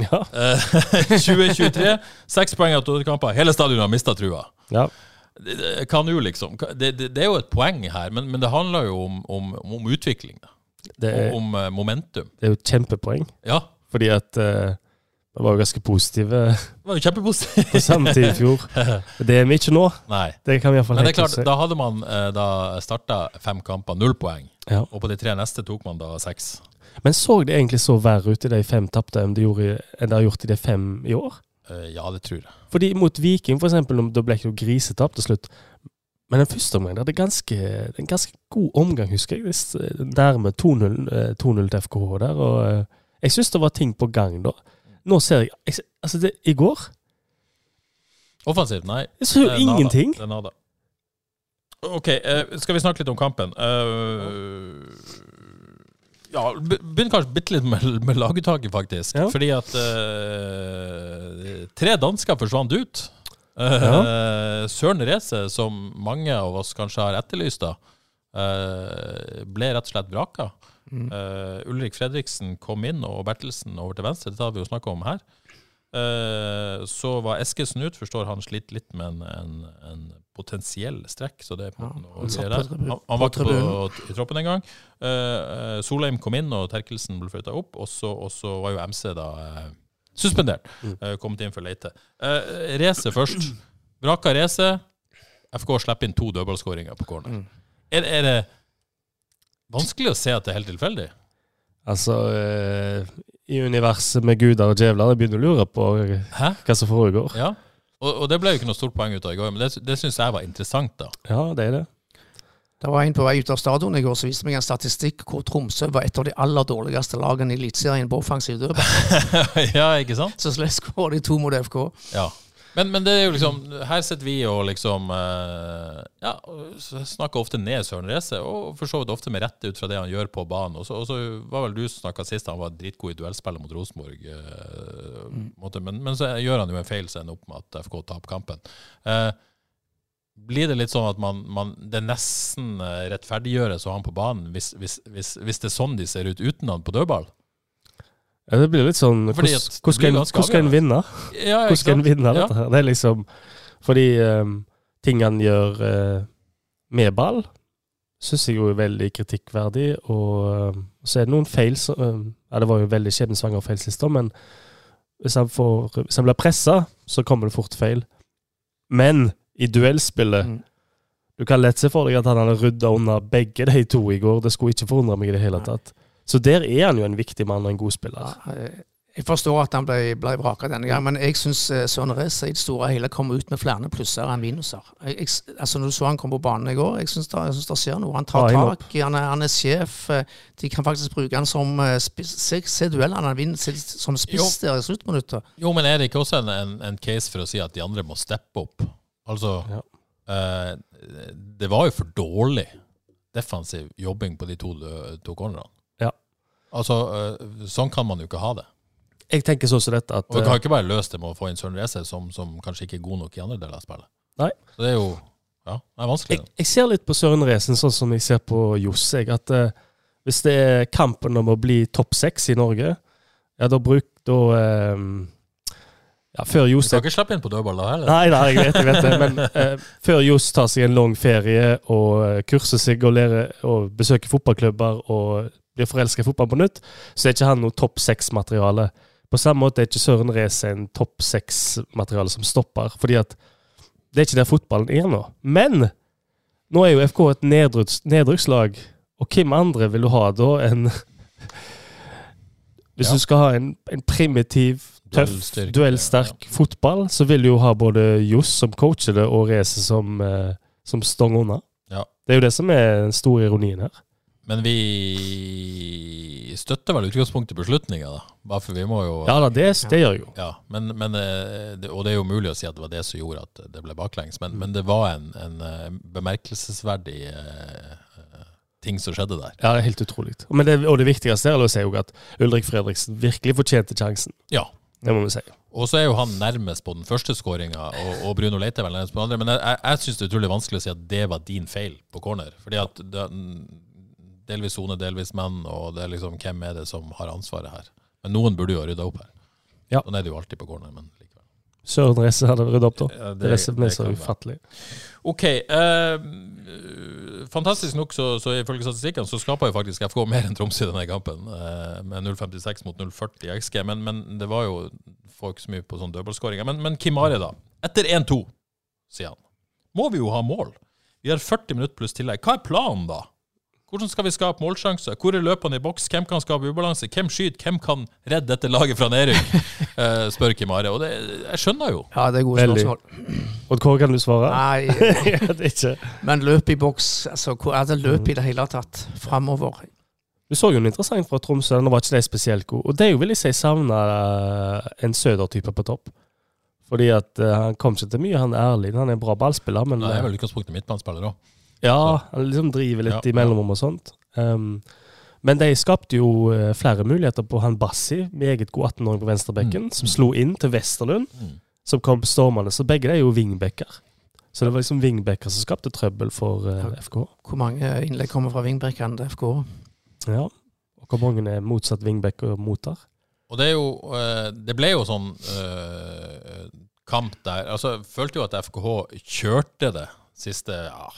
Ja. [laughs] 2023, seks poeng etter åtte kamper. Hele stadionet har mista trua. Ja. Kan jo liksom det, det, det, er jo et poeng her, men, men det handler jo om, om, om utvikling. Da. Er, om uh, momentum. Det er jo et kjempepoeng. Ja. Fordi at uh, Vi var jo ganske positive var jo kjempepositivt. på samme tid i fjor. [laughs] Det er vi ikke nå. Nei. Det kan vi iallfall Men det er klart, da hadde man eh, da starta fem kamper, null poeng. Ja. Og på de tre neste tok man da seks. Men så det egentlig så verre ut i de fem tapte enn de det har gjort i de fem i år? Eh, ja, det tror jeg. Fordi mot Viking, for eksempel, da ble ikke grisetap til slutt. Men den første omgangen, det er ganske, en ganske god omgang, husker jeg. Hvis, med Nærme 2-0 eh, 2-0 til FKH der. Og eh, jeg syns det var ting på gang da. Nå ser jeg, jeg Altså, det, i går Offensivt, nei. Jeg så jo ingenting. Det er nada. OK, eh, skal vi snakke litt om kampen? Uh, ja, be- begynner kanskje bitte litt med, med laguttaket, faktisk. Ja. Fordi at uh, tre dansker forsvant ut. Eh, Søren Reze, som mange av oss kanskje har etterlyst, da, ble rett og slett vraka. Eh, Ulrik Fredriksen kom inn, og Bertelsen over til venstre. Dette har vi jo snakka om her. Eh, så var Eskesen ut, forstår han sliter litt med en, en, en potensiell strekk. Så det er på noe han satt på. Han, han var ikke på, i troppen engang. Uh, Solheim kom inn, og Terkelsen ble flytta opp. Og så, var jo MC da eh, suspendert. Uh, kommet inn for Leite. Uh, race først. Vraka race. FK slipper inn to dødballskåringer på corner. Er, er det vanskelig å se at det er helt tilfeldig? Altså, eh, i universet med guder og djevler, jeg begynner å lure på Hæ? hva som foregår. Ja. Og, og det ble jo ikke noe stort poeng ut av i går, men det, det syns jeg var interessant, da. Ja, det er det. Det var en på vei ut av stadion i går som viste meg en statistikk hvor Tromsø var et av de aller dårligste lagene i Eliteserien på offensiv dødball. [laughs] ja, ikke sant? Så slett skårer de to mot FK. Ja. Men, men det er jo liksom Her sitter vi og liksom eh, Ja, snakker ofte ned Søren Reise, og for så vidt ofte med rette ut fra det han gjør på banen. Og så, var vel du som snakka sist, han var dritgod i duellspillet mot Rosenborg. eh, måte, men, men så gjør han jo en feil som ender opp med at FK taper kampen. Eh, blir det litt sånn at man, man det nesten rettferdiggjøres å ha han på banen hvis, hvis, hvis, hvis det er sånn de ser ut uten han på dødball? Ja, det blir litt sånn Hvordan skal en- vinne? Ja, Hvordan skal en vinne dette her? Det er liksom Fordi um, ting han gjør uh, med ball, syns jeg jo er veldig kritikkverdig. Og um, så er det noen feil som um, Ja, det var jo veldig skjebnesvanger feil sist, men hvis han, får, hvis han blir pressa, så kommer det fort feil. Men i duellspillet Mm. Du kan lett se for deg at han hadde rydda unna begge de to i går. Det skulle ikke forundre meg i det hele tatt. Så der er han jo en viktig mann og en god spiller. Ja, Jeg forstår at han ble, ble vraka denne gangen, men jeg syns Søren Reza i det store og hele kommer ut med flere plusser enn minuser. Jeg, jeg, altså når du så han kom på banen i går, jeg syns det, det skjer noe. Han tar ja, tak, han er, han er sjef. eh, De kan faktisk bruke han som eh, spiss. Se, se duellene han vinner se- som spiss der i sluttminuttet. Jo, men er det ikke også en, en, en case for å si at de andre må steppe opp? Altså, Ja. eh, det var jo for dårlig defensiv jobbing på de to, to cornerne. Altså, eh, sånn kan man jo ikke ha det. Jeg tenker sånn som dette at Og Du kan eh, ikke bare løse det med å få inn Søren Reze, som, som kanskje ikke er god nok i andre deler av spillet. Nei. Så det er jo ja, det er vanskelig. jeg, jeg ser litt på Søren Resen sånn som jeg ser på Johs. At eh, hvis det er kampen om å bli topp seks i Norge, ja, da bruk da eh, Ja, før Du Johs skal ikke slippe inn på dødball da heller. Nei, nei, jeg vet, jeg vet det. Men eh, før Johs tar seg en lang ferie og kurser seg og lærer og besøker fotballklubber og blir forelska i fotball på nytt, så er ikke han noe topp seks-materiale. På samme måte er ikke Søren Race en topp seks-materiale som stopper. fordi at det er ikke der fotballen er nå. Men nå er jo FK et nedrykks, nedrykkslag, og hvem andre vil du ha da enn [laughs] Hvis Ja. du skal ha en, en primitiv, tøff, duellsterk fotball, så vil du jo ha både Johs som coacher det, og Race som, eh, som stong unna. Ja. Det er jo det som er den store ironien her. Men vi støtter vel utgangspunktet beslutninga, da. Bare for vi må jo Ja da, det, det gjør jo. Ja, men, men, eh, det, og det er jo mulig å si at det var det som gjorde at det ble baklengs, men, men det var en, en eh, bemerkelsesverdig eh, ting som skjedde der. Ja, det er helt utrolig. Men det, og det viktigste er å si at Ulrik Fredriksen virkelig fortjente sjansen. Ja. Det må vi si. Og så er jo han nærmest på den første skåringa, og, og Bruno Leite er vel nærmest på den andre. Men jeg, jeg syns det er utrolig vanskelig å si at det var din feil på corner. Fordi at det, delvis sone, delvis menn, og det er liksom hvem er det som har ansvaret her? Men noen burde jo ha rydda opp her. Ja. Sånn er det jo alltid på corner, men likevel. Søren Reze hadde rydda opp da. Ja, det, det er så ufattelig. OK. eh, fantastisk nok, så, så ifølge statistikken, så skaper jo faktisk FK mer enn Tromsø i denne kampen, eh, med 0,56 mot 0,40 i XG. Men, men, det var jo folk så mye på sånn dødballskåringer. Men, men Kim Are, da. Etter 1-2, sier han, må vi jo ha mål. Vi har 40 minutter pluss tillegg. Hva er planen da? Hvordan skal vi skape målsjanser? Hvor er løpene i boks? Hvem kan skape ubalanse? Hvem skyter? Hvem kan redde dette laget fra nedrykk? uh, [laughs] spør Kim Are. Og det, jeg skjønner jo. Ja, det er gode Veldig. spørsmål. Og hva kan du svare? Nei, [laughs] Jeg vet ikke. men løp i boks altså, Hvor er det løp i det hele tatt framover? Du så jo noe interessant fra Tromsø. den var ikke de spesielt god. Og det er jo, vil jeg si, savna en Søder-type på topp. Fordi at uh, han kom ikke til mye, han er ærlig. Han er en bra ballspiller, men jeg er eh, vel utgangspunktet midtbanespiller òg. Ja, liksom driver litt Ja, i mellomrom og sånt. Um, men de skapte jo eh, flere muligheter på han Bassi, meget god 18-åring på venstrebekken, Mm. som slo inn til Westerlund, Mm. som kom stormende. Så begge de er jo wingbacker. Så det var liksom wingbacker som skapte trøbbel for uh, FK. Hvor mange innlegg kommer fra wingbackene til FK? Ja. Og hvor mange er motsatt wingback og motar? Og det er jo eh, Det ble jo sånn eh, kamp der Altså, jeg følte jo at FKH kjørte det siste ja,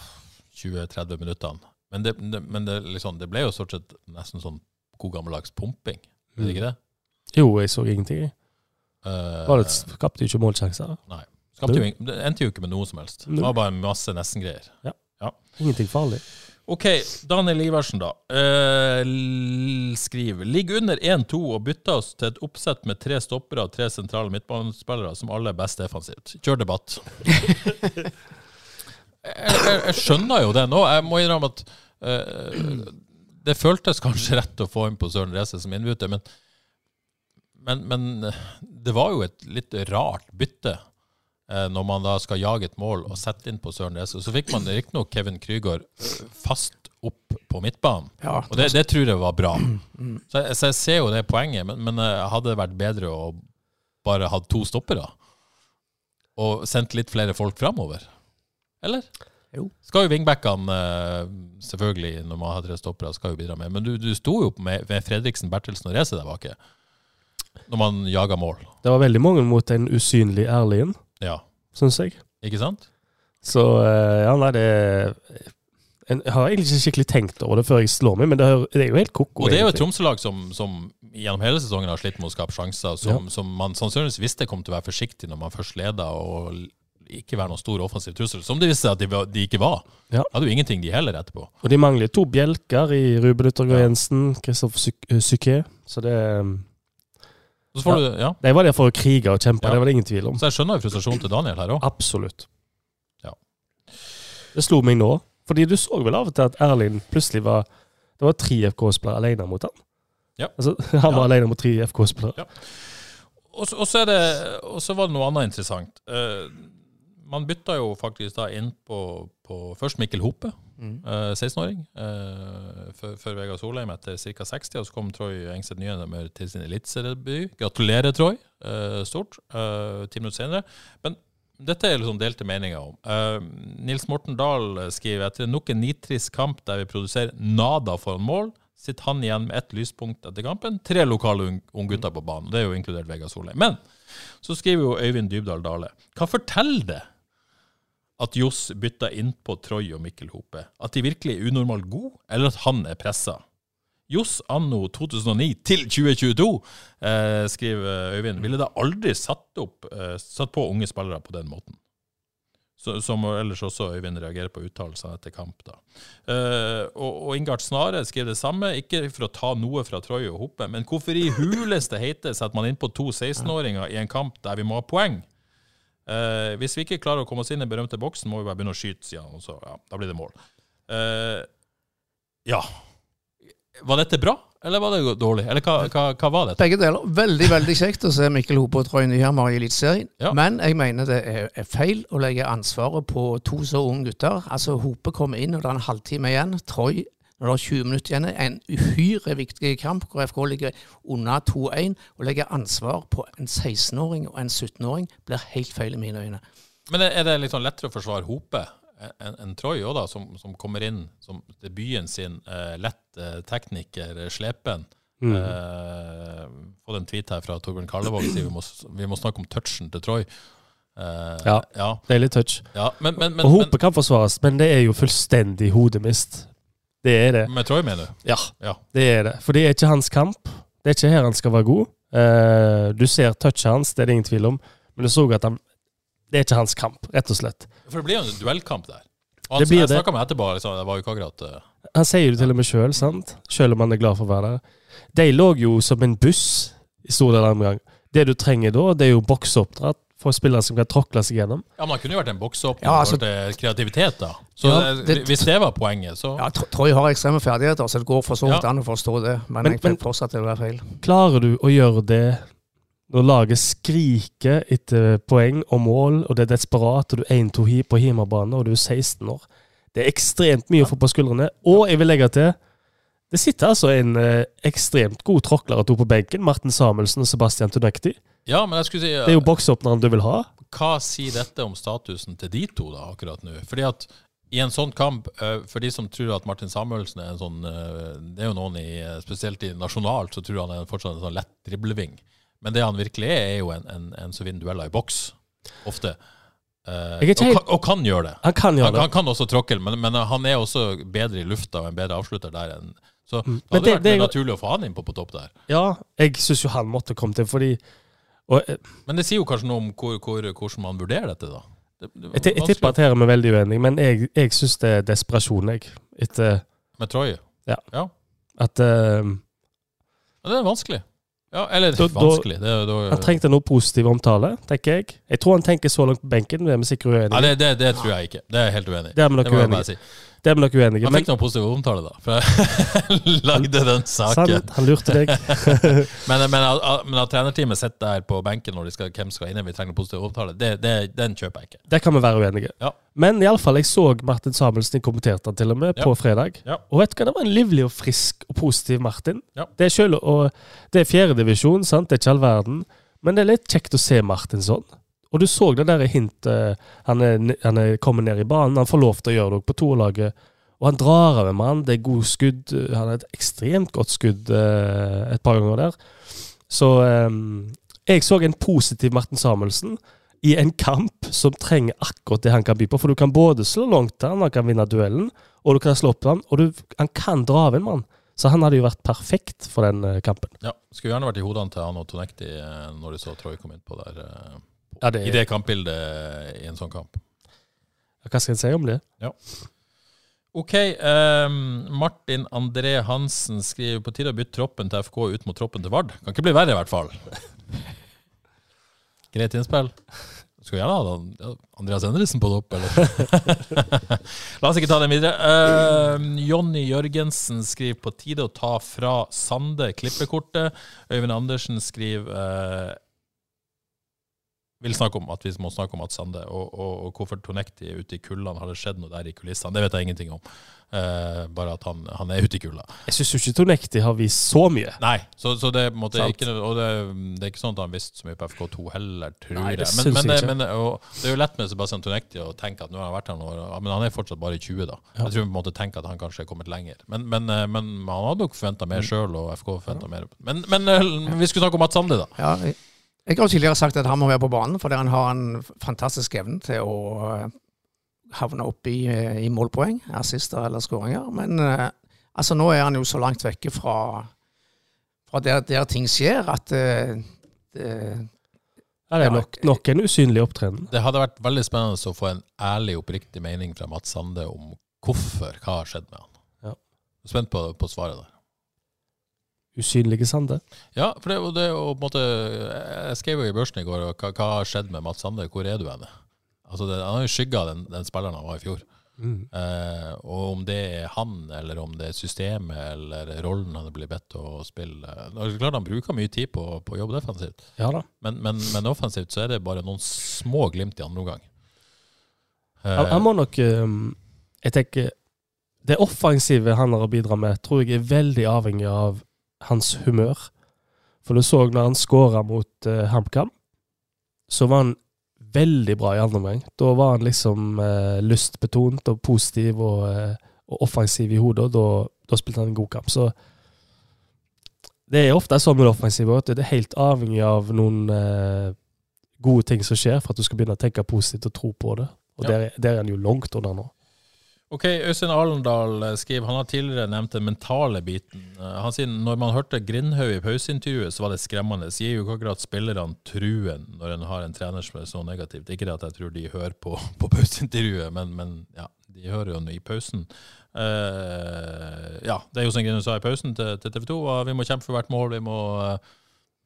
20-30 minuttene. Men, det, det, men det, liksom, det ble jo stort sett nesten sånn god gammeldags pumping. Det ikke det? Jo, jeg så ingenting. Uh, Eh, Var det skapte jo ikke målsjanser. Nei. Jo, det endte jo ikke med noe som helst. Det var bare masse nesten-greier. Ingenting farlig. OK, Daniel Iversen, da. Eh, skriver Ligger under 1-2 og bytter oss til et oppsett med tre stoppere og tre sentrale midtbanespillere som alle er best defensivt. Kjør debatt. [laughs] jeg, jeg, jeg skjønner jo det nå. Jeg må innrømme at uh, det føltes kanskje rett å få inn på Søren Reze som innbytter, men, men, men det var jo et litt rart bytte uh, når man da skal jage et mål og sette inn på Søren Reze. Så fikk man riktignok Kevin Krygård eh, fast opp på midtbanen, Ja, og det, det tror jeg var bra. Så jeg, så jeg ser jo det poenget, men, men uh, hadde det vært bedre å bare hatt to stoppere? Og sendt litt flere folk framover? Eller? Jo. Skal jo wingbackene, eh, selvfølgelig, når man har tre stoppere, skal jo bidra med. Men du, du sto jo med, med Fredriksen, Bertelsen og Reze der bak. Når man jaga mål. Det var veldig mange mot en usynlig Erlien, Ja. syns jeg. Ikke sant? Så eh, ja, nei, det en, Jeg har egentlig ikke skikkelig tenkt over det før jeg slår meg, men det er, det er jo helt ko-ko. Og det er jo et. Tromsø-lag som, som gjennom hele sesongen har slitt med å skape sjanser, som, som man sannsynligvis visste kom til å være forsiktig når man først leda, og ikke være noen stor offensiv trussel, som det viste seg at de, var- de ikke var. Ja. Hadde jo ingenting, de heller, etterpå. Og de mangler to bjelker i Ruben Uttergård Jensen, Kristoffer Psyké. Så det um, så får du, ja. De var der for å krige og kjempe, Ja. det var det ingen tvil om. Så jeg skjønner jo frustrasjonen til Daniel her òg. Absolutt. Ja. Det slo meg nå. Fordi du så vel av og til at Erlind plutselig var Det var tre FK-spillere alene mot han. Ja. Altså, [laughs] han var Ja. alene mot tre FK-spillere. Og og så det- og så var det noe annet interessant. Eh, man bytta jo faktisk da inn på, på først Mikkel Hope, Mm. eh, 16-åring, eh, før, før Vegard Solheim etter ca. 60. Og så kom Troy Engseth Nyhemer til sin eliteseriedebut. Gratulerer, Troy. Eh, stort. Eh, ti minutter senere. Men dette er liksom delte meninger om. Eh, Nils Morten Dahl skriver etter nok en nitrisk kamp der vi produserer nada foran mål, sitter han igjen med ett lyspunkt etter kampen. Tre lokale ung- unggutter på banen. Det er jo inkludert Vegard Solheim. Men så skriver jo Øyvind Dybdahl Dale. Hva forteller det at Johs bytta innpå Troy og Mikkel Hope? At de virkelig er unormalt gode, eller at han er pressa? Johs anno 2009 til 2022, eh, skriver Øyvind, ville da aldri satt, opp, eh, satt på unge spillere på den måten. Så, som ellers også Øyvind reagerer på uttalelsene etter kamp. da. Eh, og, og Ingard Snare skriver det samme, ikke for å ta noe fra Troy og Hoppe, men hvorfor i huleste heite setter man innpå to 16-åringer i en kamp der vi må ha poeng? Eh, hvis vi ikke klarer å komme oss inn i den berømte boksen, må vi bare begynne å skyte, sier han. Og så, ja, da blir det mål. Eh, ja. Var dette bra, eller var det dårlig? Eller hva, hva, hva var dette? Begge deler. Veldig veldig kjekt å se Mikkel Hope og Troy Nyhammer i Eliteserien. Ja. Men jeg mener det er, er feil å legge ansvaret på to så unge gutter. Altså Hope kommer inn, og det er en halvtime igjen. Troy når det er 20 minutter igjen, en uhyre viktig kamp hvor FK ligger under 2-1. Å legge ansvar på en 16-åring og en 17-åring blir helt feil i mine øyne. Men er er det litt sånn lettere å forsvare Hope enn en Troy òg, da, som, som kommer inn som debuten sin, eh, lett eh, tekniker, eh, slepen? Mm. Eh, fått en tweet her fra Torbjørn Karlevåg sier vi må, vi må snakke om touchen til Troy. Uh, ja, ja, deilig touch. Ja, men, men, men, og Hope kan forsvares, men det er jo fullstendig hodemist. Det er det. Med Troy, mener du? Ja, ja, det er det. For det er ikke hans kamp. Det er ikke her han skal være god. Uh, du ser touchet hans, det er det ingen tvil om, men du så at han Det er ikke hans kamp, rett og slett. For det blir jo en duellkamp der. Og han, det blir jeg snakka med etterpå, liksom, det var jo ikke akkurat uh... Han sier det til og med sjøl, sant? Selv om han er glad for å være der. De lå jo som en buss i stor del av andre gang. Det du trenger da, det er jo bokseoppdratt for spillere som kan tråkle seg gjennom. Ja, men det kunne jo vært en boksåpner ja, altså, for kreativitet, da. Så ja, det, Hvis det var poenget, så Ja, Troy har ekstreme ferdigheter, så det går for så vidt ja. an å forstå det. Men, men jeg fikk fortsatt det være feil. Klarer du å gjøre det når laget skriker etter poeng og mål, og det er desperat, og du er 1-2 på hjemmebane, og du er 16 år Det er ekstremt mye å få på skuldrene. Og jeg vil legge til det sitter altså en eh, ekstremt god tråkler og to på benken. Martin Samuelsen og Sebastian Tunekti. Ja, men jeg skulle si... Det er jo boksåpneren du vil ha. Hva sier dette om statusen til de to da, akkurat nå? Fordi at i en sånn kamp, uh, for de som tror at Martin Samuelsen er en sånn uh, Det er jo noen i, spesielt i nasjonalt, så tror han er fortsatt en sånn lett dribleving. Men det han virkelig er, er jo en, en, en som vinner dueller i boks. Ofte. Og, kan, og, kan gjøre det. Han kan gjøre han, det. Han kan også tråkle, men, men, han er også bedre i lufta og en bedre avslutter der enn Så mm. det hadde det, vært det, naturlig å få han inn på, på topp der. Ja, jeg syns jo han måtte komme til, fordi og, eh, Men det sier jo kanskje noe om hvor, hvor, hvordan man vurderer dette, da. Det, jeg, jeg tipper at her er vi veldig uenige, men jeg, jeg syns det er desperasjon, jeg. Etter Med Troy? Ja. ja. At uh, ja, Det er vanskelig. Ja, eller da, vanskelig. Det, da, han trengte noe positiv omtale, tenker jeg. Jeg tror han tenker så langt på benken, det er vi sikkert uenige ja, det, det, det, tror jeg ikke. Det er helt uenig. Det er vi nok uenige i. Det er vi nok uenige Han fikk noen positive omtaler, da. For jeg [laughs] lagde den saken. Sant, han lurte deg. [laughs] [laughs] men, men, men, at trenerteamet sitter der på benken når de skal, hvem skal inn, vi trenger positive omtaler, det, det, den kjøper jeg ikke. Det kan vi være uenige. Ja. Men iallfall, jeg så Martin Samuelsen kommenterte han til og med ja. på fredag. Ja. Og vet du hva, det var en livlig og frisk og positiv Martin. Ja. Det er selv, og det er fjerdedivisjon, sant, det er ikke all verden. Men det er litt kjekt å se Martin sånn. Og du så det der hintet. Han er, han er kommet ned i banen. Han får lov til å gjøre det på toerlaget. Og han drar av en mann. Det er god skudd. Han har et ekstremt godt skudd eh, et par ganger der. Så eh, jeg så en positiv Martin Samuelsen i en kamp som trenger akkurat det han kan by på. For du kan både slå langt til han, han kan vinne duellen, og du kan slå opp til han, og du, han kan dra av en mann. Så han hadde jo vært perfekt for den eh, kampen. Ja, Skulle gjerne vært i hodene til han og Tonekti eh, når de så Troy kom inn på der. Ja, det, I det kampbildet i en sånn kamp. Hva skal jeg si om det? Ja. OK. Um, Martin André Hansen skriver på tide å bytte troppen til FK ut mot troppen til Vard. Kan ikke bli verre, i hvert fall. [laughs] Greit innspill. Skulle gjerne ha Andreas Endresen på topp, eller? [laughs] La oss ikke ta den videre. Uh, Jonny Jørgensen skriver på tide å ta fra Sande klippekortet. Øyvind Andersen skriver uh, vil snakke om at vi må snakke om at Sande og, og, og hvorfor Tonekti er ute i kullene. Har det skjedd noe der i kulissene? Det vet jeg ingenting om. Uh, bare at han, han, er ute i kulda. Jeg syns jo ikke Tonekti har vist så mye. Nei, så, så det, måtte ikke, og det, det, er ikke sånn at han visste så mye på FK2 heller, tror Nei, det jeg. Men, men, det, men det er jo lett med Sebastian Tonekti å tenke at nå har han vært her noen år, men han er fortsatt bare i 20, da. Ja. Jeg tror vi måtte tenke at han kanskje er kommet lenger. Men, men, eh, men han hadde nok forventa mer mm. sjøl, og FK forventa ja. mer. Men, eh, vi skulle snakke om Mats Sande, da. Ja, jeg har tidligere sagt at han må være på banen, fordi han har en fantastisk evne til å eh, havne opp i, eh, i målpoeng, assister eller skåringer. Men uh, altså, nå er han jo så langt vekke fra, fra der, der, ting skjer, at det, det, ja, det er nok, nok en usynlig opptreden. Det hadde vært veldig spennende å få en ærlig, oppriktig mening fra Mats Sande om hvorfor, hva har skjedd med han. Ja. Spent på, på svaret der usynlige Sande. Ja, for det, det og på en måte, Jeg skrev jo i børsen i går hva, hva har skjedd med Mats Sande? Hvor er du henne? Altså det, han har jo skygga den, den spilleren han var i fjor. Mm. Eh, og om det er han, eller om det er systemet, eller rollen han blir bedt å spille Det er klart Han bruker mye tid på, på å jobbe defensivt, ja. Men, men, men, offensivt så er det bare noen små glimt i andre omgang. Eh, han, han, må nok um, Jeg tenker Det offensive han har å bidra med, tror jeg er veldig avhengig av hans humør. For du så når han skåra mot uh, HamKam, så var han veldig bra i andre omgang. Da var han liksom uh, lystbetont og positiv og, uh, og offensiv i hodet, og da, da, spilte han en god kamp. Så det er ofte sånn med det offensive at det er helt avhengig av noen gode ting som skjer, for at du skal begynne å tenke positivt og tro på det. Og Ja. der, der er han jo langt under nå. Ok, Øystein Arendal eh, skriver Han har tidligere nevnt den mentale biten. Eh, Han sier når man hørte Grindhaug i pauseintervjuet, så var det skremmende. Så gir jo ikke akkurat spillerne truen når en har en trener som er så negativt. Ikke det at jeg tror de hører på, [laughs] på pauseintervjuet, men, men ja, de hører jo i pausen. Uh, ja, det er jo som Grindhaug sa i pausen til, til TV 2, og vi må kjempe for hvert mål. Vi må uh,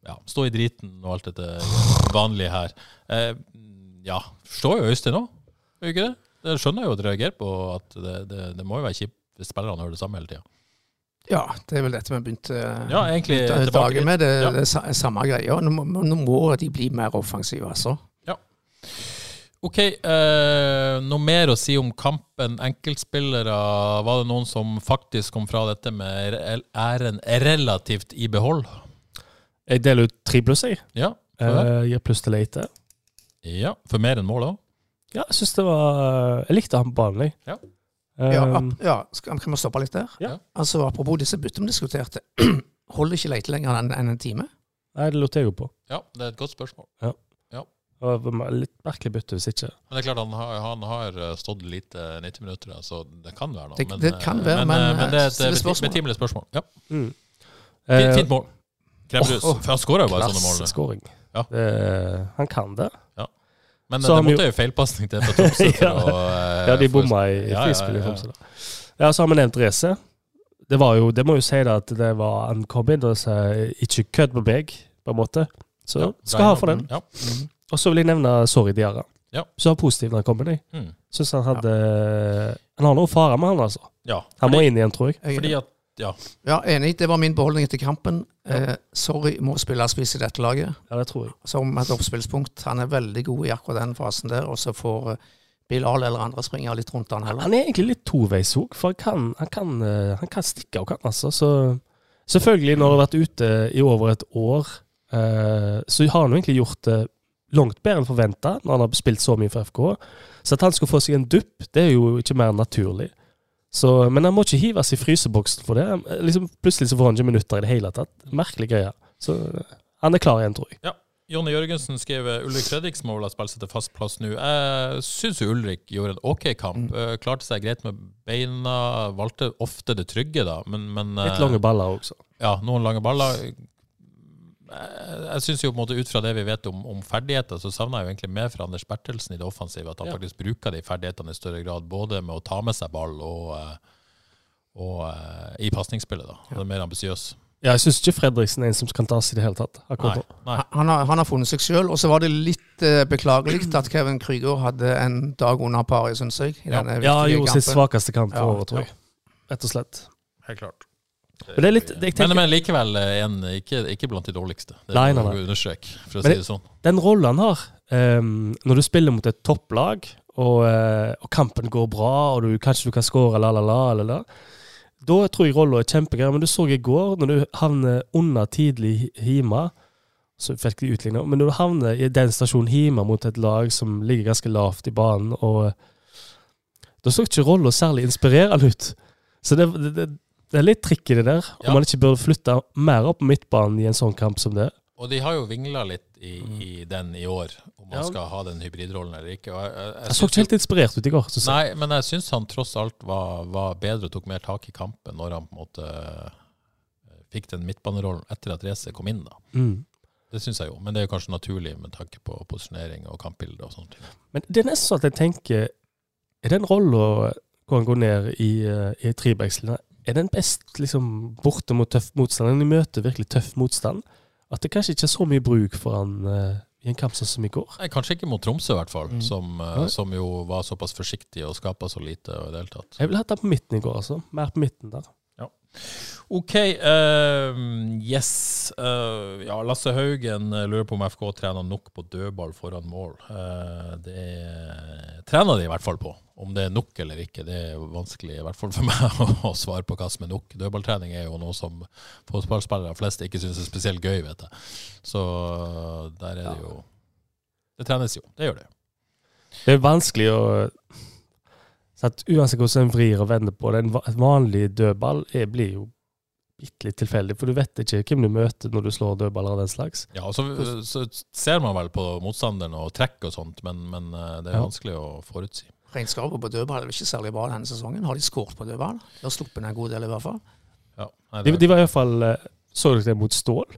ja, stå i driten og alt dette vanlige her. Uh, ja, forstår jo Øystein òg, gjør ikke det? Det skjønner jo at du reagerer på, at det, det, det må jo være kjipt hvis spillerne hører det samme hele tida. Ja, det er vel dette vi begynte Ja, egentlig begynte tilbake med. Det, Ja. det er sa- samme greia. Nå, må- nå må de bli mer offensive, altså. Ok, eh, noe mer å si om kampen? Enkeltspillere, var det noen som faktisk kom fra dette med æren relativt i behold? Jeg deler ut tre pluss, jeg. Ja. Eh, gir pluss til Leite. ja for mer enn mål òg? Ja, jeg syns det var Jeg likte han på banen, jeg. Ja. Ja, Um, ap- ja skal, kan vi stoppe litt der? Ja. Altså, Apropos disse vi diskuterte. [clears throat] Holder ikke Leite lenger enn en, en time? Nei, det lot jeg jo på. Ja, det er et godt spørsmål. Det var litt merkelig bytte hvis ikke. Men det er klart han har, han har eh, stått lite 90 minutter, så det kan være noe. Det- men, det eh, kan være, men, men, eh, men det er et spørsmål. beti- betimelig spørsmål. Ja. Mm. Fint, Eh, fint mål. Krembrus. Oh, oh, han skårer jo bare sånne mål. Klasseskåring. Ja. Det- Han kan det. Men det, det måtte jo feilpasning til på Tromsø. [laughs] Ja. å, eh, Ja, de for- bomma i, i Ja, ja, ja, ja. Ja, så har vi nevnt Race. Det var jo, det må jo si det at det var en sa ikke kødd med meg, på en måte. Så Ja, skal ha for den. Ja. Og så vil jeg nevne Sorry Diarra. Ja. Så har positiv den jeg. Mm. Syns han hadde Han har noe å fare med, han altså. ja. Han må inn igjen, tror. Jeg, fordi at Ja. ja, Enig. Det var min beholdning etter kampen. Eh, sorry, må spille spiss i dette laget. Ja, det tror jeg. Som et oppspillspunkt. Han er veldig god i akkurat den fasen der. Og så får Bill Bilal eller andre springe litt rundt han heller. Han er egentlig litt toveisog, for han kan, han, kan, eh, han kan stikke og kan, altså. Så selvfølgelig, når du har vært ute i over et år, eh, så har han jo egentlig gjort det langt bedre enn forventa når han har spilt så mye for FK. Så at han skal få seg en dupp, det er jo ikke mer naturlig. Så, men han må ikke hives i fryseboksen for det. Liksom, plutselig så får han ikke minutter i det hele tatt. Merkelig greie. Så eh, han er klar igjen, tror jeg. Jonny Jørgensen skrev Ulrik Fredriksen må vel ha spilt seg til fast plass nå. Jeg syns Ulrik gjorde en OK kamp. Mm. Klarte seg greit med beina. Valgte ofte det trygge, da. Men, men Litt eh, lange baller også. Ja, noen lange baller. Jeg, synes jo på en måte ut fra det vi vet om, om ferdigheter, så savner jeg jo egentlig mer fra Anders Bertelsen i det offensive. At han Ja. faktisk bruker de ferdighetene i større grad, både med å ta med seg ball og, eh, og eh, i pasningsspillet. da. Han er mer ambisiøs. Ja, jeg syns ikke Fredriksen er en som kan tas i det hele tatt. Nei. nei. Han har, han har funnet seg sjøl. Og så var det litt eh, beklagelig at Kevin Krüger hadde en dag under paret, syns jeg. I Ja. denne Ja, gjorde sitt svakeste kamp på Ja, året, tror jeg. Rett og slett. Helt klart. Men litt, tenker, Men, men likevel eh, en, ikke, ikke blant de dårligste. Det Nei, nei, nei. understreke, for å Men si det sånn. Den rollen han har, um, når du spiller mot et topplag, og, eh, og kampen går bra, og du, kanskje du kan score, la, la, la, la, la, da tror jeg rollen er kjempegøy. Men du så i går, når du havner under tidlig hjemme, så fikk de utligna, men når du havner i den stasjonen hjemme mot et lag som ligger ganske lavt i banen, og da så ikke rollen særlig inspirerende ut. Så det, det, det, er litt trikk i det der, om Ja. man ikke burde flytte mer opp midtbanen i en sånn kamp som det. Og de har jo vingla litt i, i den i år, om man Ja. skal ha den hybridrollen eller ikke. Jeg, jeg, jeg Jeg så ikke helt inspirert ut i går. Nei, men jeg syns han tross alt var, var bedre og tok mer tak i kampen når han på en måte eh, fikk den midtbanerollen etter at Race kom inn. da. Mm. Det syns jeg jo, men det er jo kanskje naturlig med tanke på posisjonering og kampbilde og sånne ting. Men det er nesten sånn at jeg tenker Er den rolla hvor han går ned i, uh, i er den best liksom borte mot tøff motstand? Når de møter virkelig tøff motstand? At det kanskje ikke er så mye bruk for han uh, i en kamp som i går? Nei, kanskje ikke mot Tromsø, i hvert fall, Mm. som, uh, som jo var såpass forsiktig og skapa så lite. og i det hele tatt. Jeg ville hatt han på midten i går, altså. Mer på midten der. OK. Uh, yes. Uh, ja, Lasse Haugen eh, lurer på om FK trener nok på dødball foran mål. Uh, det trener de i hvert fall på. Om det er nok eller ikke, det er vanskelig, i hvert fall for [laughs] meg, å svare på hva som er nok. Dødballtrening er jo noe som fotballspillere flest ikke syns er spesielt gøy, vet jeg. Så der er det jo Det trenes jo. Det gjør det. Det er vanskelig å så at Uansett hvordan en vrir og vender på det, en vanlig dødball blir jo bitte litt tilfeldig, for du vet ikke hvem du møter når du slår dødballer av den slags. Ja, og så, så ser man vel på motstanderen og trekk og sånt, men, men eh, det er Ja. vanskelig å forutsi. Regnskapet på dødball er ikke særlig bra denne sesongen. Har de skåret på dødball? De har sluppet en god del, i hvert fall. Ja, nei, De, det, de var iallfall Så dere det mot Stål?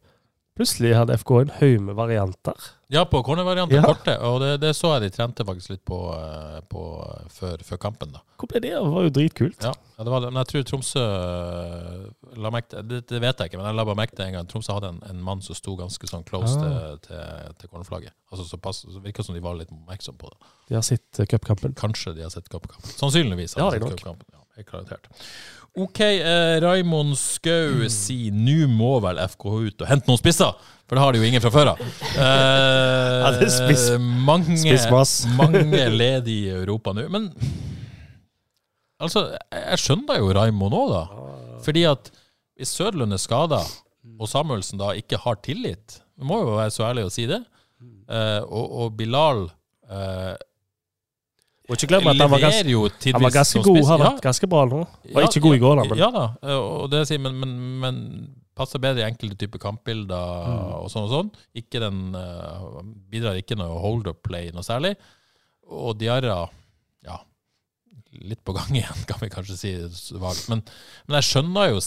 Plutselig hadde FK en haug med varianter. ja på cornervarianter. Ja. korte, og det, det så jeg de trente faktisk litt på, eh, på eh, før, før kampen. da. Hvor ble det av? Det var jo dritkult. Ja, ja, det var. Men jeg tror Tromsø eh, la merke det, det vet jeg ikke, men jeg la bare merke til en gang Tromsø hadde en, en mann som sto ganske sånn close Ah. til, til, til cornerflagget. Altså, så pass, så virka som de var litt oppmerksomme på det. De har sett cupkampen. Kanskje de har sett cupkampen. Sannsynligvis. Ja, har de er sett cupkampen. Ja, helt garantert. OK, eh, Raimond Skau sier nå må vel FK ut og hente noen spisser, for det har de jo ingen fra før av. [laughs] Eh, spiss- mange, [laughs] mange ledige i Europa nå. Men altså, jeg skjønner jo Raimond nå, da. Fordi at hvis Søderlund er skada, og Samuelsen da ikke har tillit Vi må jo være så ærlige å si det. Eh, og, og Bilal eh, Og ikke glem at han var ganske, han var ganske god. spiss. Har Ja, vært ganske bra nå. Var ikke god i går, da, men ja da, eh, og det sier, men, men, men passer bedre i enkelte typer kampbilder Mm. og sånn og sånn. Ikke den, uh, bidrar ikke noe hold-up-play noe særlig. Og Diarra, ja, litt på gang [laughs] igjen, kan vi kanskje si vagt. Men, men jeg skjønner jo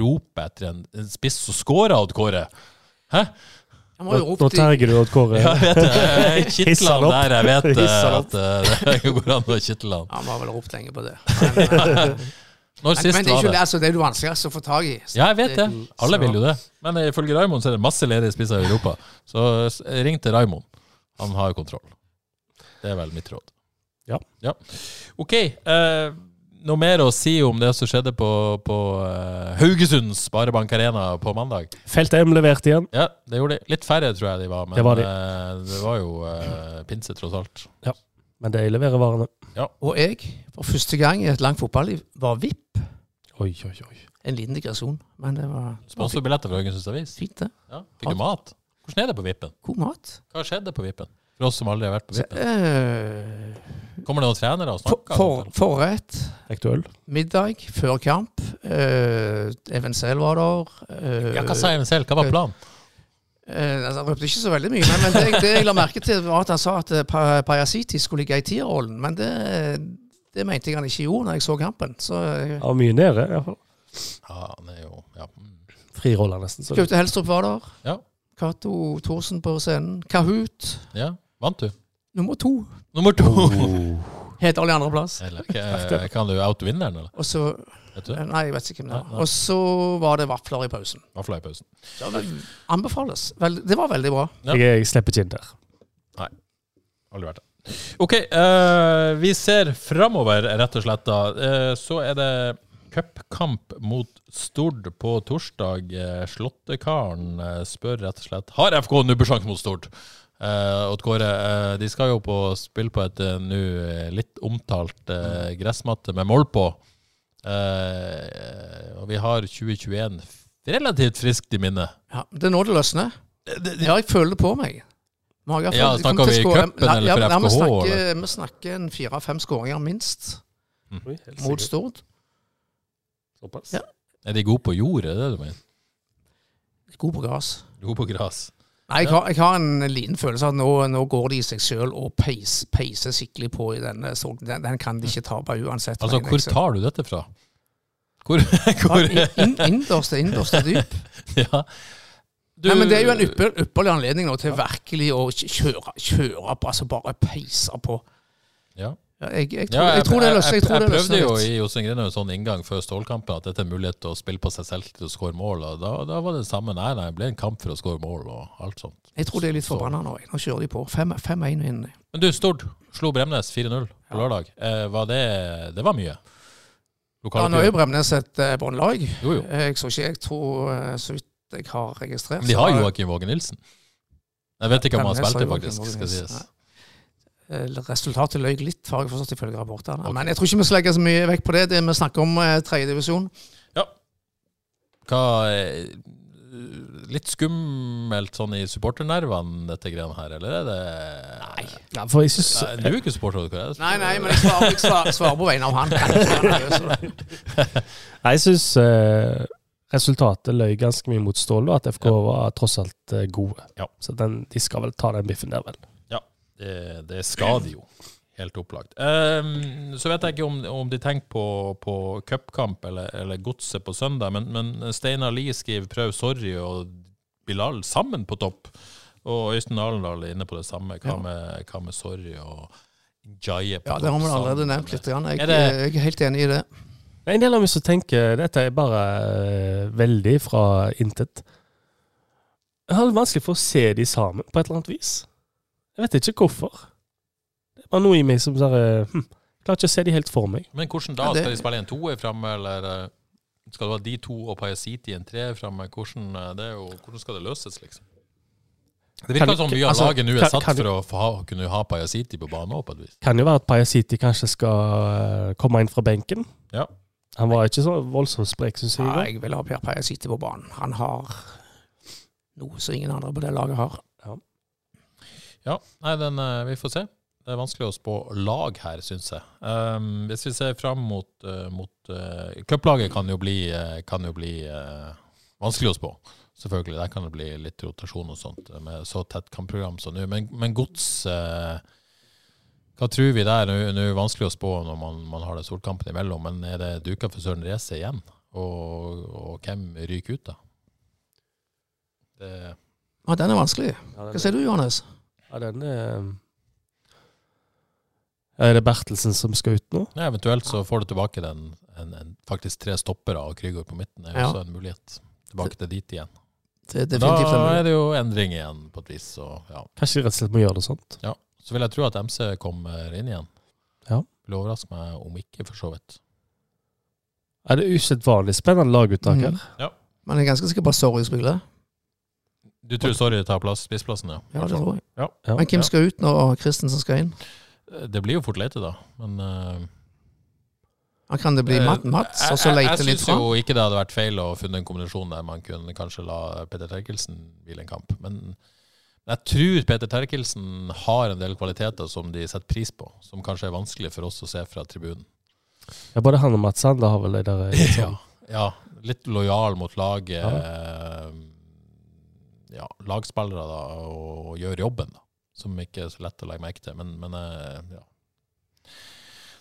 ropet etter en, en spiss som scorer, Odd Kåre. Hæ? Jo nå, ropt terger du Odd Kåre. Ja, vet. Jeg [laughs] Hisser kitler han der jeg vet [laughs] eh, at eh, det går an å kitle han. Han har vel ropt lenge på det. [laughs] Men, eh, Når men, sist men det er jo ikke altså, det er det vanskeligste å få tak i. Ja, jeg vet det. Alle vil jo det. Men ifølge Raymond så er det masse ledige spisser i Europa. Så ring til Raymond. Han har kontroll. Det er vel mitt råd. Ja. OK. Eh, noe mer å si om det som skjedde på, på eh, Haugesund Sparebank Arena på mandag? Felt M leverte igjen. Ja, det gjorde de. Litt færre, tror jeg de var. Men Det var de. eh, det var jo uh, pinse, tross alt. Ja, Men de leverer varene. Og jeg, for første gang i et langt fotballiv, var VIP. Oi, oi, oi. En liten digresjon, men det var, var Sponsorbilletter fra Haugesunds Avis. fint, det. Ja. Fikk du mat? Hvordan er det på Vippen? God mat. Hva skjedde på Vippen? For oss som aldri har vært på Vippen. eh, Kommer det noen trenere og snakker? for, forrett, Fikk middag, før kamp. Uh, Evenzel var der. Uh, Ja, hva sa Even selv? Hva var planen? Uh, altså, han røpte ikke så veldig mye, men, men det, det jeg la merke til, var at han sa at uh, Pajasiti skulle ligge i tierrollen. Men det, det mente jeg han ikke gjorde når jeg så kampen. Så uh, Ja, mye nede, iallfall. Ja, han er jo ja. Friroller, nesten. Gaute Helstrup var der. Ja. Cato Thorsen på scenen. Kahoot ja. Vant du? nummer to. Nummer to! [laughs] Hederlig andreplass. Eller, kan du out den, eller? Og så Vet du? Nei, jeg vet ikke hvem det er. Og så var det vafler i pausen. Vafler i pausen. Så det anbefales. Vel, det var veldig bra. Ja. Jeg, jeg slipper ikke inn der. Aldri vært det. OK, uh, vi ser framover, rett og slett. da. Uh, så er det cupkamp mot Stord på torsdag. Eh, Slåttekaren eh, spør rett og slett Har FK nubbesjanse mot Stord. Uh, Odd Kåre, eh, de skal jo på spille på et uh, nå eh, litt omtalt eh, gressmatte med mål på. Eh, og vi har 2021 relativt friskt i minne. Ja, det er nå det løsner. Ja, jeg føler det på meg. Hvert Ja, snakker vi i cupen eller for ja, vi FKH, snakker, vi snakker en fire-fem skåringer minst Oi, mot. Stord. Såpass. Ja. Er de gode på jord, er det det du mener? God på gras. Gode på gress. Nei, jeg har, jeg har en liten følelse av at nå, nå går de i seg sjøl og peis, peiser skikkelig på i denne sorgen. Den, den kan de ikke tape uansett. Altså, hvor tar du dette fra? Hvor, [laughs] Ja, hvor inn- Innerste, innerste dyp. [laughs] Ja. Du- Nei, men Det er jo en ypper, ypperlig anledning nå til virkelig å kjøre, kjøre på, altså bare peise på. Ja. Jeg, jeg, Ja, jeg, jeg tror det løsner. Jeg, tror jeg, prøvde jo i Jostein Grine en sånn inngang før stålkampen at dette er mulighet til å spille på seg selv til å skåre mål. Og da, da var det samme. Nei, nei, det ble en kamp for å skåre mål og alt sånt. Jeg tror det er litt forbanna nå. Nå kjører de på. 5-1 vinner de. Men du, Stord slo Bremnes 4-0 på lørdag. Eh, var det Det var mye? Ja, nå er jo Bremnes et eh, båndlag. Jo. Jeg så ikke, jeg tror, eh, så vidt jeg har registrert Men de har Joakim Våge Nilsen. Jeg vet ikke om han spilte, faktisk. Skal sies. Eh, Resultatet løy litt, har jeg forstått ifølge rapportene. Okay. Men jeg tror ikke vi skal legge så mye vekt på det. Det vi snakker om tredjedivisjon. Ja. Hva eh, Litt skummelt sånn i supporternervene, dette greiene her, eller er det Nei. Ja, for jeg synes, Nei, Du er ikke supporter. hva er det? Nei, nei, men jeg svarer, jeg svarer, svarer på vegne av han. [laughs] Nei, jeg syns eh, resultatet løy ganske mye mot Ståle, og at FK var tross alt eh, gode. Ja. Så den, de skal vel ta den biffen der, vel. Det, det skader jo. Helt opplagt. Um, så vet jeg ikke om, om de tenker på, på cupkamp eller, eller Godset på søndag, men, men Steinar Lie skriver 'prøv Sorry' og Bilal sammen på topp. Og Øystein Alendal er inne på det samme. Hva, Ja. med, hva med Sorry og Jaye på Ja, det har man allerede nevnt litt. grann. Jeg, Er det- jeg er helt enig i det. Det er en del av meg som tenker dette er bare uh, veldig fra intet. Jeg har det vanskelig for å se de sammen på et eller annet vis. Jeg vet ikke hvorfor. Det er bare noe i meg som eh, hm, Klarer ikke å se de helt for meg. Men hvordan da? Ja, det- Skal de spille en toer framme, eller eh, skal det være de to og Pajasiti en treer framme? Hvordan, eh, jo, hvordan skal det løses, liksom? Det Kan- virker som mye av altså, laget nå er satt kan- for å få ha, kunne ha Pajasiti på banen òg, på et vis. Kan jo være at Pajasiti kanskje skal eh, komme inn fra benken. Ja. Han var ikke så voldsomt sprek, syns jeg. Ja, jeg vil ha Per Peia på banen. Han har noe som ingen andre på det laget har. Ja, nei, den, eh, vi får se. Det er vanskelig å spå lag her, syns jeg. Um, hvis vi ser fram mot, uh, mot uh, Cuplaget kan jo bli, uh, kan jo bli uh, vanskelig å spå. Selvfølgelig. Der kan det bli litt rotasjon og sånt med så tett kampprogram som nå. Men, men gods Hva tror vi der? Nå er det vanskelig å spå når man, man har det solkampen imellom, men er det duka for Søren Reise igjen? Og, og hvem ryker ut, da? Det Ja, den er vanskelig. Hva sier du, Johannes? Ja, den er Er det Bertelsen som skal ut nå? Ja, eventuelt så får du tilbake den, en, en, faktisk tre stoppere og Krygård på midten. Det er Ja. også en mulighet. Tilbake til dit igjen. Det er Da er det jo endring igjen, på et vis. Så, ja. Kanskje de rett og slett må gjøre det sånt? ja. Så vil jeg tro at MC kommer inn igjen. Ja. Vil overraske meg om ikke, for så vidt. Er det usedvanlig spennende laguttak her? Mm. Men Man er ganske sikker på at Sorry spiller. Du tror Sorry tar plass, spissplassen, ja? Ja, det tror jeg. Ja. Ja. Men hvem skal ut når Christensen skal inn? Det blir jo fort Leite, da. Men uh, Kan det bli Mats, Matt Mats, og så jeg- leite Jeg litt syns jo ikke det hadde vært feil å funne en kombinasjon der man kunne kanskje la Peter Terkelsen hvile en kamp. Men jeg tror Peter Terkelsen har en del kvaliteter som de setter pris på, som kanskje er vanskelig for oss å se fra tribunen. Ja, både han og Mats Sander har vel det der Liksom. [laughs] ja, Ja, litt lojal mot laget. Ja. Ja, lagspillere da, og gjøre jobben, da. Som ikke er så lett å legge merke til. Men, men eh, ja.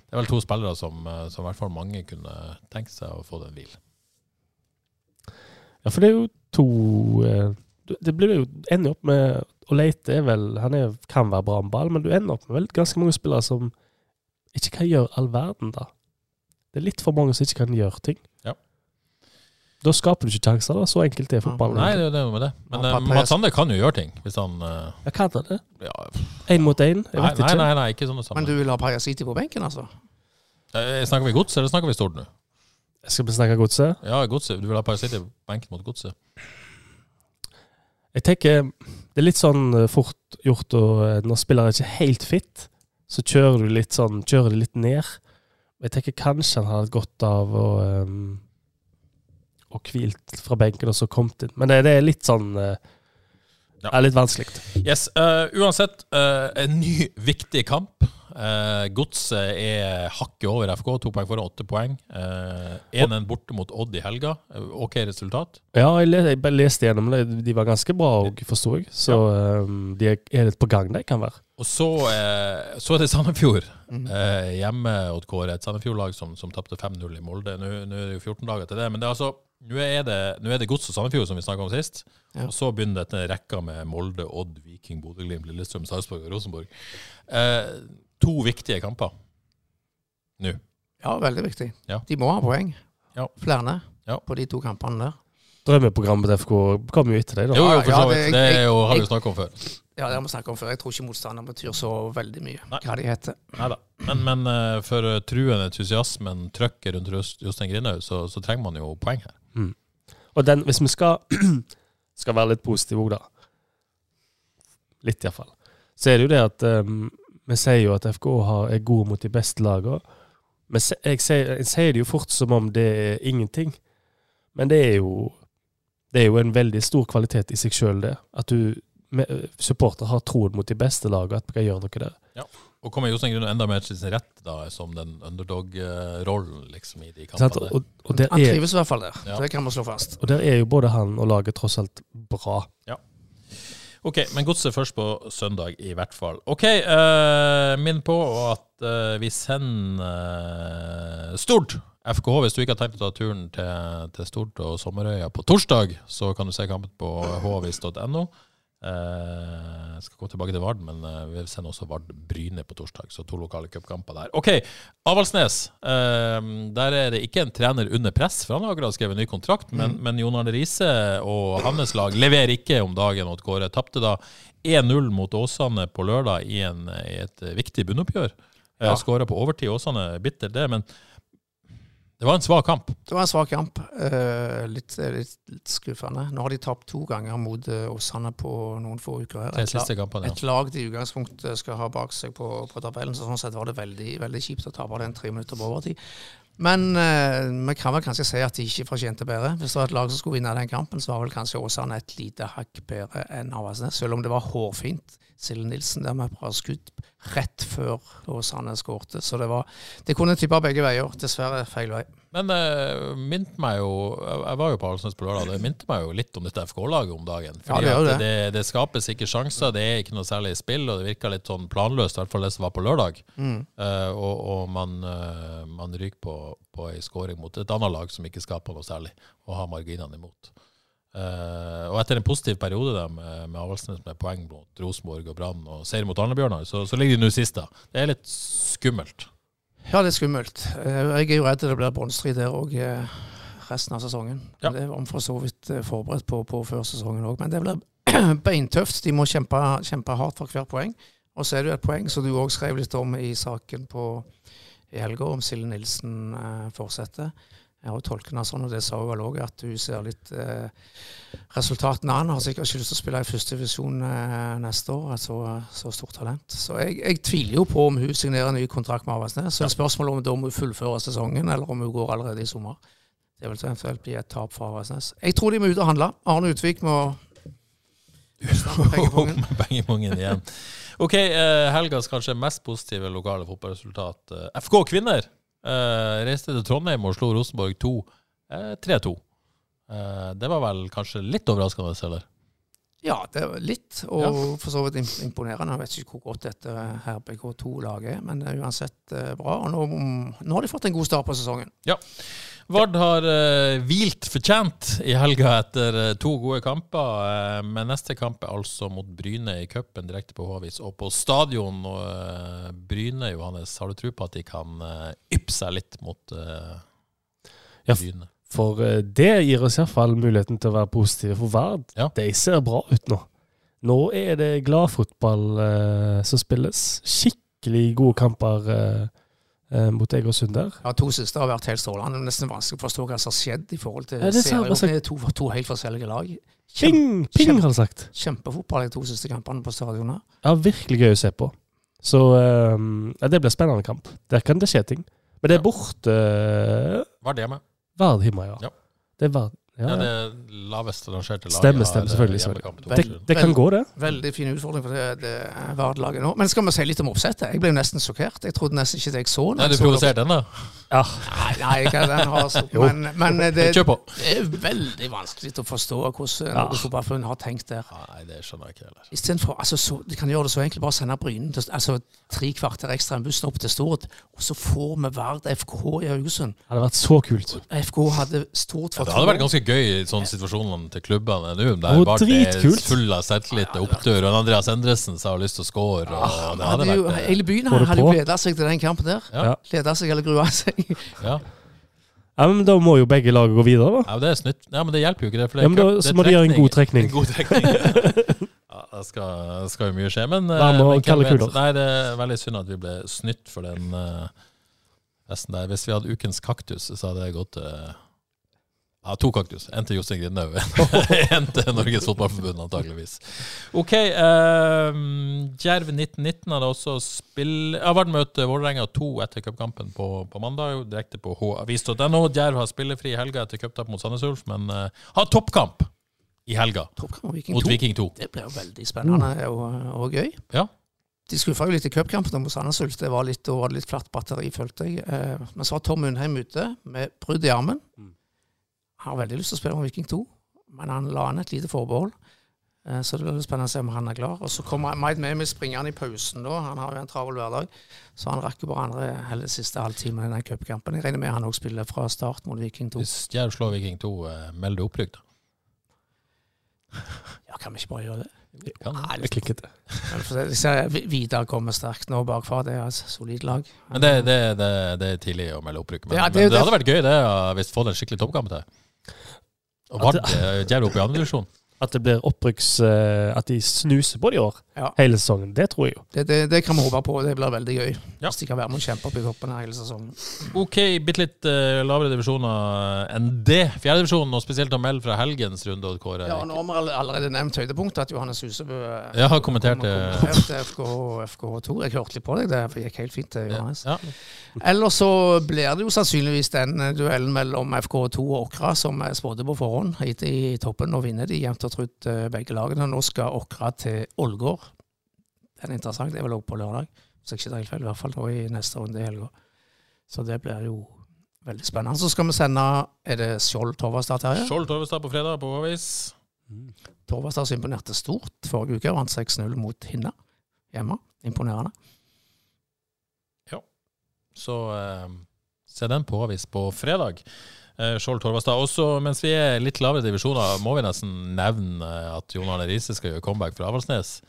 Det er vel to spillere som, eh, som i hvert fall mange kunne tenkt seg å få den hvil. Ja, for det er jo to eh, Det blir jo ender opp med Å Leite er vel Han er, kan være bra med ball, men du ender opp med vel ganske mange spillere som ikke kan gjøre all verden, da. Det er litt for mange som ikke kan gjøre ting. Ja. Da skaper du ikke sjanser, da. Så enkelt er fotballen. Nei, det er jo det med det. Men Ja, uh, Mats Sander kan jo gjøre ting, hvis han ja, Hva er det. ja, Én mot én. Jeg nei, vet nei, ikke. nei, nei, ikke sånne Men du vil ha Pajasiti på benken, altså? Eh, Snakker vi gods, eller snakker vi stort nå? Skal vi snakke godset? Ja, godset. Du vil ha Pajasiti på benken mot godset? Jeg tenker det er litt sånn eh, fort gjort å, eh, når spillere er ikke helt fit, så kjører du litt sånn, kjører de litt ned. Jeg tenker kanskje han hadde godt av å um, å hvilt fra benken og så kommet inn. Men det, det er litt sånn Det Ja. er litt vanskelig. Yes, uh, uansett, uh, en ny viktig kamp. Uh, Godset er hakket over FK, to poeng foran, åtte poeng. Uh, 1-1 borte mot Odd i helga. Eh, ok resultat. Ja, jeg, le, jeg leste gjennom det. De var ganske bra òg, forsto jeg. Så um, de er, litt på gang, de kan være. Og så, uh, så er det Sandefjord mm. eh, hjemme hos Kåre. Et Sandefjord-lag som, som tapte 5-0 i Molde. Nå nå er det jo 14 dager til det. Men det er altså, nå er det, nå er det Gods og Sandefjord som vi snakka om sist. Ja. Og så begynner dette rekka med Molde, Odd, Viking, Bodø-Glimt, Lillestrøm, Sarpsborg og Rosenborg. Eh, to viktige kamper nå. Ja, veldig viktig. Ja. De må ha poeng. Ja. Flere Ja. på de to kampene der. Drømmeprogrammet til FK kommer jo etter deg, da. Jo, jo, for ja, så det- vidt. Det er jo, har vi jeg- snakka om før. Ja, det har vi snakket om før. Jeg tror ikke motstander betyr så veldig mye. Nei. Hva de heter. Neida. Men, men eh, for truen, entusiasmen, trøkket rundt Jost- Jostein Grindhaug, så, så trenger man jo poeng her. Og den, hvis vi skal, [clears throat] skal være litt positive òg, da Litt, iallfall. Så er det jo det at um, vi sier jo at FK er gode mot de beste lagene. Men jeg sier, jeg sier det jo fort som om det er ingenting. Men det er jo Det er jo en veldig stor kvalitet i seg sjøl, det. At du supportere supporter har troen mot de beste lagene, at vi kan gjøre noe der. Og kommer Jostein enda mer til sin rett da, som den underdog-rollen liksom, i de kampene. Og, og han trives i hvert fall der. Ja. Det kan vi slå fast. Og der er jo både han og laget tross alt bra. Ja. Ok, men godset først på søndag, i hvert fall. Ok, uh, minn på at uh, vi sender uh, Stord FKH. Hvis du ikke har tenkt å ta turen til, til Stord og Sommerøya på torsdag, så kan du se kampen på hvis.no. Eh, jeg skal gå tilbake til Vard, men eh, vi sender også Vard Bryne på torsdag. Så to lokale cupkamper der. OK, Avaldsnes. Eh, der er det ikke en trener under press, for han har akkurat skrevet ny kontrakt. Men, mm. men Jon Arne Riise og hans lag leverer ikke om dagen åt gårde. Tapte da 1-0 mot Åsane på lørdag i, en, i et viktig bunnoppgjør. Ja. Skåra på overtid. Åsane bitter det, men det var en svak kamp. Det var en svak kamp. Uh, litt, litt, litt, skuffende. Nå har de tapt to ganger mot Åsane på noen få uker. her. Et, ja. et lag de i utgangspunktet skal ha bak seg på, på tabellen. så Sånn sett var det veldig, veldig kjipt å tape den tre minutter på overtid. Men uh, vi kan vel kanskje si at de ikke fortjente bedre. Hvis det var et lag som skulle vinne den kampen, så var vel kanskje Åsane et lite hakk bedre enn Avaldsnes. Selv om det var hårfint. Silje Nilsen der med et par skudd rett før Åsane skårte. Så det, var, det kunne tippa begge veier. Dessverre feil vei. Men uh, minte meg jo Jeg var jo på Halsnes på lørdag. Det minte meg jo litt om dette FK-laget om dagen. Fordi ja, det, det. Det, det, skapes ikke sjanser, det er ikke noe særlig spill, og det virka litt sånn planløst, i hvert fall det som var på lørdag. Mm. Uh, og, og, man, uh, man ryker på, på ei skåring mot et annet lag som ikke skaper noe særlig, og har marginene imot. Uh, og etter en positiv periode der med, med Avaldsnes med poeng mot Rosenborg og Brann og seier mot Arnebjørnar, så, så, ligger de nå sist. da. Det er litt skummelt. Ja, det er skummelt. Uh, jeg er jo redd det blir båndstrid der òg uh, resten av sesongen. Ja. Det var for så vidt forberedt på, på før sesongen òg, men det blir [clears throat] beintøft. De må kjempe, kjempe, hardt for hvert poeng. Og så er det jo et poeng som du òg skrev litt om i saken på, i helga, om Silje Nilsen fortsetter. Jeg har jo tolket henne sånn, og det sa hun vel òg, at hun ser litt eh, resultatene an. Har sikkert ikke lyst til å spille i førstedivisjon eh, neste år, et så, så, stort talent. Så jeg, jeg, tviler jo på om hun signerer en ny kontrakt med Avaldsnes. Så ja. spørsmålet om da må hun fullfører sesongen, eller om hun går allerede i sommer. Det vil eventuelt bli et tap for Avaldsnes. Jeg tror de må ut og handle. Arne Utvik må Med pengemongen [laughs] igjen. OK, eh, helgas kanskje mest positive lokale fotballresultat. Eh, FK kvinner Uh, reiste til Trondheim og slo Rosenborg 2. Uh, 3-2. Uh, det var vel kanskje litt overraskende, eller? Ja, det var litt, og ja. for så vidt imponerende. Jeg vet ikke hvor godt dette her BK2-laget er, men det er uansett bra. Og nå, nå, har de fått en god start på sesongen. Ja. Vard har uh, hvilt fortjent i helga etter uh, to gode kamper. Uh, men neste kamp er altså mot Bryne i cupen direkte på Håvis og på stadion. Og Bryne, Johannes, har du tro på at de kan yppe seg litt mot Bryne? For det gir oss iallfall muligheten til å være positive for Vard. Ja. De ser bra ut nå. Nå er det glad fotball som spilles. Skikkelig gode kamper. Uh, mot Egersund der. Ja, To siste har vært helt strålende. Det er nesten vanskelig å forstå hva som har skjedd i forhold til ja, det serien. Det er to, to, helt forskjellige lag. Kjem, ping, ping, har du sagt. Kjempefotball de to siste kampene på stadionet. Ja, virkelig gøy å se på. Så um, ja, det blir spennende kamp. Der kan det skje ting. Men det er borte uh, Vard hjemme. Vard ja. ja. Det er Vard. Ja, ja. det lavest rangerte laget. Stemmer, stemmer, selvfølgelig. selvfølgelig. Det, det, kan gå, det. Veldig fin utfordring for det, det Vard-laget nå. Men skal vi si litt om oppsettet? Jeg ble nesten sjokkert. Jeg trodde nesten ikke det jeg så. Nei, du provoserte den, da? Ja. Nei, nei ikke den har stått [laughs] men, men det, det, er veldig vanskelig å forstå hvordan ja. Norges Fotballforbund har tenkt der. Nei, det skjønner jeg ikke heller. Istedenfor altså, så, De kan gjøre det så enkelt. Bare sende Bryne altså, tre kvarter ekstra enn bussen opp til Stord, og så får vi Vard FKH i Haugesund. Det hadde vært så kult. FK hadde stort for ja, Det hadde vært ganske gøy i sånne situasjoner til klubbene nå. Der oh, Vard er full av selvtillit og opptur, og Andreas Endresen som har lyst til å score. Og ja, det hadde vært, hele byen hadde jo gleda seg til den kampen der. Ja. Gleda seg eller grua seg. Ja. Ja, men Da må jo begge lag gå videre, da. Ja, men Det er snytt. Ja, men det hjelper jo ikke. det. For det ja, men da, så må de gjøre en god trekning. [laughs] En god trekning. [laughs] ja, det skal, skal, jo mye skje. Men, Nei, eh, vet, nei, det er veldig synd at vi ble snytt for den uh, festen der. Hvis vi hadde ukens kaktus, så hadde det gått uh, ja, to kaktus. En til Jostein Grindhaug. [laughs] en til Norges Fotballforbund, antageligvis. OK. Uh, Djerv 1919 hadde også spill... Ja, vært møte Vålerenga 2 etter cupkampen på, på, mandag, direkte på havis.no. Djerv har spillefri i helga etter cuptap mot Sandnes Ulf, men uh, har toppkamp i helga Viking mot 2. Viking 2. Det blir jo veldig spennende og, og gøy. Ja. de skuffa jo litt i cupkampen mot Sandnes Ulf. Det var litt, da var litt flatt batteri, følte jeg. Eh, men så var Tom Undheim ute med brudd i armen. Han har veldig lyst til å spille med Viking 2, men han la an et lite forbehold. Eh, så det blir spennende å se om han er klar. Og så kommer Maid Mehmet springende i pausen da. Han har jo en travel hverdag, så han rakk jo bare andre hele siste halvtime i den cupkampen. Jeg regner med han òg spiller fra start mot Viking 2. Hvis Jerv slår Viking 2, meld melder du opprykk, da? Ja, kan vi ikke bare gjøre det? Ja, vi klikket det. Ser Vidar kommer sterkt nå bakfra. Det er et solid lag. Men det, det, det, det er tidlig å melde opprykk. Men, Ja, det men det hadde vært gøy det, ja, hvis fått en skikkelig toppkamp til. Og Vard eh, opp i andre divisjon. At det blir opprykks... eh, At de snuser på det i år, Ja. hele sesongen. Det tror jeg jo. Det, det, det kan vi håpe på. Det blir veldig gøy. Ja. Hvis de kan være med og kjempe opp i toppen her hele sesongen. Ok, bitte litt uh, lavere divisjoner enn det. Fjerdedivisjonen, og spesielt å melde fra helgens runde. Kåre. Ja, nå har vi allerede nevnt høydepunktet, at Johannes Husebø ja, har kommentert det. FKH FKH2. Jeg hørte litt på deg, det gikk helt fint, til Johannes. Ja. Ellers så blir det jo sannsynligvis den eh, duellen mellom FKH2 og Åkra som jeg spådde på forhånd hit i toppen. og vinner de jevnt og trutt eh, begge lagene. Nå skal Åkra til Ålgård. Den er interessant. Det er vel òg på lørdag. Hvis jeg ikke tar helt feil, i hvert fall nå i neste runde i helga. Så det blir jo veldig spennende. Så skal vi sende Er det Skjold Torvastad, Terje? Skjold Torvastad på fredag på Håvis. Torvastad som imponerte stort forrige uke. Vant 6-0 mot Hinna hjemme. Imponerende. Ja, Så eh, se den på Håvis på fredag. Eh, Skjold Torvastad. Også mens vi er litt lavere divisjoner, må vi nesten nevne eh, at Jon Arne Riise skal gjøre comeback fra Avaldsnes.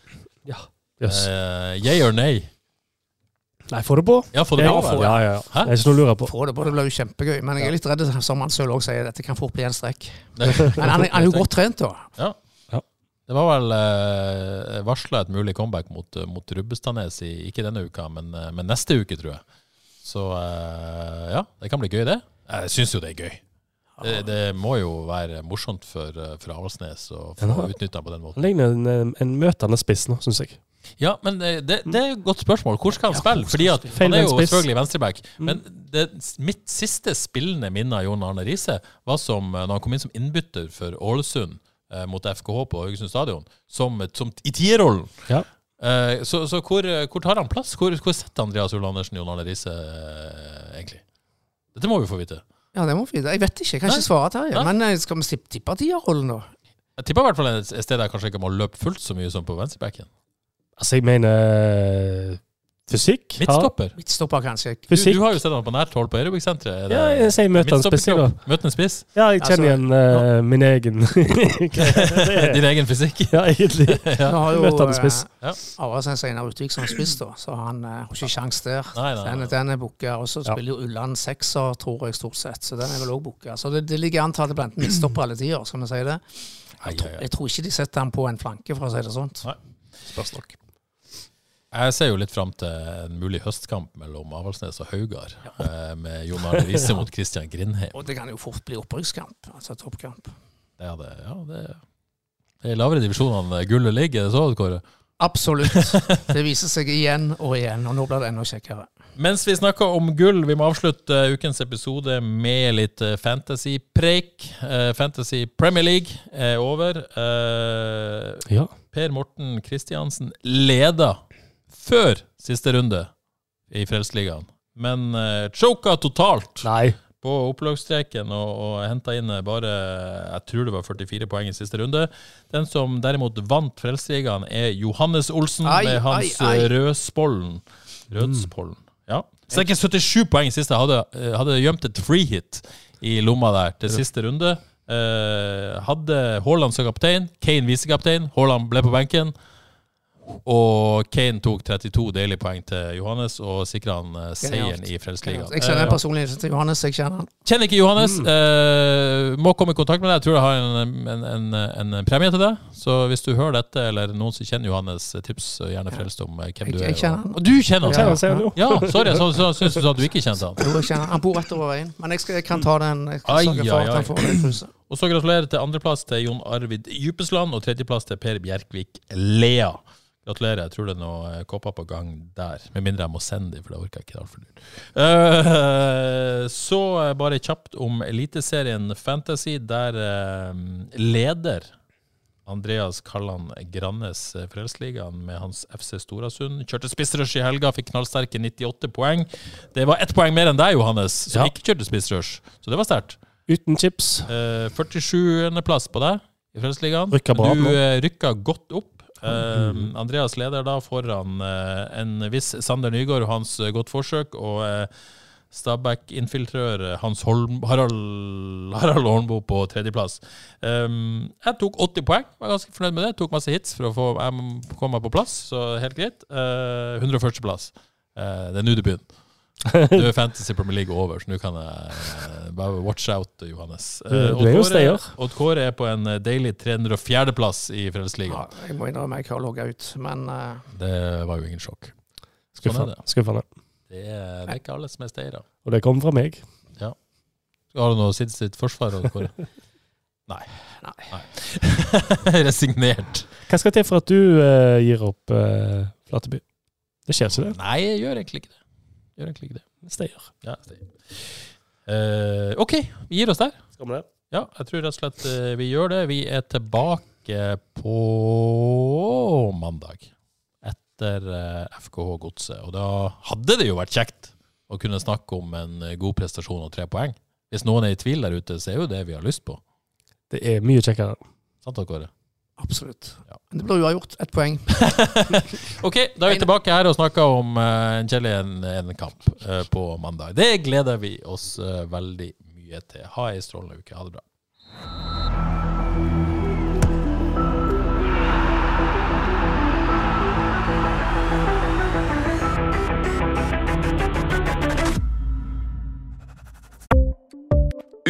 Ja. Yes. Uh, yay or nay? Nei, få det på. Ja, få det Ja, på. ja, ja, ja. Hæ? Det er ikke noe å lure på. Få det på, det blir jo kjempegøy. Men jeg er litt redd, som han selv også sier, dette kan fort bli en strekk. [laughs] Men han, er- han er jo godt trent, da. Ja. Ja. Det var vel eh, varsla et mulig comeback mot, mot Rubbestadnes, ikke denne uka, men, eh, men neste uke, tror jeg. Så eh, ja, det kan bli gøy, det. Jeg syns jo det er gøy. Det, det må jo være morsomt for, eh, for Avaldsnes å få utnytta på den måten. Han ligner en, en møtende spiss nå, syns jeg. Ja, men det, det, er et godt spørsmål. Hvor skal han spille? Fordi at? Han er jo selvfølgelig venstreback. Mm. Men det, mitt siste spillende minne av Jon Arne Riise var som eh, når han kom inn som innbytter for Ålesund eh, mot FKH på Haugesund stadion, som, som i tierrollen. Ja. Eh, så så hvor, hvor tar han plass? Hvor, hvor setter Andreas Ull Andersen Jon Arne Riise eh, egentlig? Dette må vi få vite. Ja, det må vi vite. Jeg vet ikke, jeg kan Nei. ikke svare, Terje. Nei. Men eh, skal vi tippe- tierrollen, da? Jeg tipper i hvert fall et sted der kanskje ikke må løpe fullt så mye som på venstrebacken. Altså, jeg mener fysikk. Midtstopper? Midtstopper. Midtstopper, kanskje. Fysikk. du har jo sett han på nært hold på Aerobic-senteret. Ja, jeg sier møtende spiss. jeg, da. Møtende spiss. Ja, jeg kjenner igjen uh, min egen [laughs] [laughs] Din egen fysikk. Ja, egentlig. [laughs] Nå har jo Møtende spiss. Ja. Avaldsnes Seinar Utvik som spiss, da, så han uh, har ikke sjans der. Nei, nei, Den, nei. den er booka. Og så spiller jo Ulland sekser, tror jeg, stort sett. Så den er vel òg booka. Så det, det ligger an til at det blir enten midtstopper alle tider, skal vi si det. Jeg ai. Jeg tror ikke de setter han på en flanke, for å si det sånn. Nei. Spørs nok. Jeg ser jo litt fram til en mulig høstkamp mellom Avaldsnes og Haugar, ja. med Jon Arne Riise mot Christian Grindheim. Og det kan jo fort bli opprykkskamp, altså toppkamp. Ja, det, ja, det, det er i lavere divisjonene gullet ligger, er det så, Kåre? Absolutt. [laughs] Det viser seg igjen og igjen, og nå blir det enda kjekkere. Mens vi snakker om gull, vi må avslutte ukens episode med litt eh, fantasy-preik. Eh, Fantasy Premier League er over. Eh, Ja. Per Morten Kristiansen leder før siste runde i Frelsesligaen, men uh, choka totalt Nei. på opplagsstreken og, og henta inn eh, bare jeg tror det var 44 poeng i siste runde. Den som derimot vant Frelsesligaen, er Johannes Olsen Ai, med hans ai, ai. Rødspollen. Rødspollen. Mm. Ja. Så det er ikke 77 poeng i siste. Hadde, eh, hadde gjemt et free hit i lomma der til siste runde. Uh, hadde Haaland som kaptein, Kane visekaptein. Haaland ble på benken. Og Kane tok 32 deilige poeng til Johannes og sikra han eh, seieren i Frelsesligaen. Jeg kjenner Eh, personlig til Johannes. jeg kjenner han. Kjenner ikke Johannes. Mm. eh, må komme i kontakt med deg. Jeg tror jeg har en, en, en, en premie til deg. Så hvis du hører dette, eller noen som kjenner Johannes, eh, tips gjerne frelst om hvem Jeg- du er. jeg kjenner han. Og du kjenner han? ser han. Ja, sorry. Så, så syns du at du ikke kjente han. Jo, jeg kjenner han. Han bor rett over veien. Men jeg, skal, jeg kan ta den. Jeg kan sørge for at han får det i. [clears throat] Og så gratulerer til andreplass til Jon Arvid Djupesland, og tredjeplass til Per Bjerkvik Lea. Gratulerer. Jeg tror det er noe eh, kopper på gang der. Med mindre jeg må sende dem, for det orker jeg ikke. Altfor dyrt. Eh, [laughs] så eh, bare kjapt om Eliteserien Fantasy, der leder Andreas Kalland Grannes Frelsesligaen med hans FC Storasund. Kjørte spissrush i helga, fikk knallsterke 98 poeng. Det var ett poeng mer enn deg, Johannes, som ja. ikke kjørte spissrush. Så det var sterkt. Uten chips. Eh, 47.-plass på deg i Frelsesligaen. Du eh, rykka godt opp. Mm. Andreas leder da foran eh, en viss Sander Nygaard og hans eh, godt forsøk. og eh, Stabæk-infiltrør Hans Holm, Harald, Harald Holmbo på tredjeplass. Um, jeg tok 80 poeng, var ganske fornøyd med det. Tok masse hits for å få jeg kom meg på plass, så helt greit. Uh, 101.-plass. Uh, det er nå det begynner. [laughs] Nå er Fantasy Premier League over, så nå kan jeg bare watch out, Johannes. Uh, du er jo stayer. Odd Kåre er på en deilig 304.-plass i Frelsesligaen. Ja, jeg må innrømme jeg har logga ut, men uh... Det var jo ingen sjokk. Skuffende. Sånn Skuffende. Det er, det er ikke alle som er stayere. Og det kommer fra meg. Ja. Har du noe sitt sitt forsvar? [laughs] Nei. Nei. [laughs] Resignert. Hva skal til for at du uh, gir opp uh, Flateby? Det skjer ikke det? Nei, jeg gjør egentlig ikke det. Gjør egentlig ikke det. Steier. Ja, steier. Uh, OK, vi gir oss der. Skal vi det? Ja, jeg tror rett og slett vi gjør det. Vi er tilbake på mandag etter FKH Godset. Og da hadde det jo vært kjekt å kunne snakke om en god prestasjon og tre poeng. Hvis noen er i tvil der ute, så er jo det vi har lyst på. Det er mye kjekkere. Sant, Kåre? Absolutt. Ja. Men det blir uavgjort. Ett poeng. [laughs] ok, da er vi tilbake her og snakker om uh, en kjedelig en, en kamp uh, på mandag. Det gleder vi oss uh, veldig mye til. Ha ei strålende uke. Ha det bra.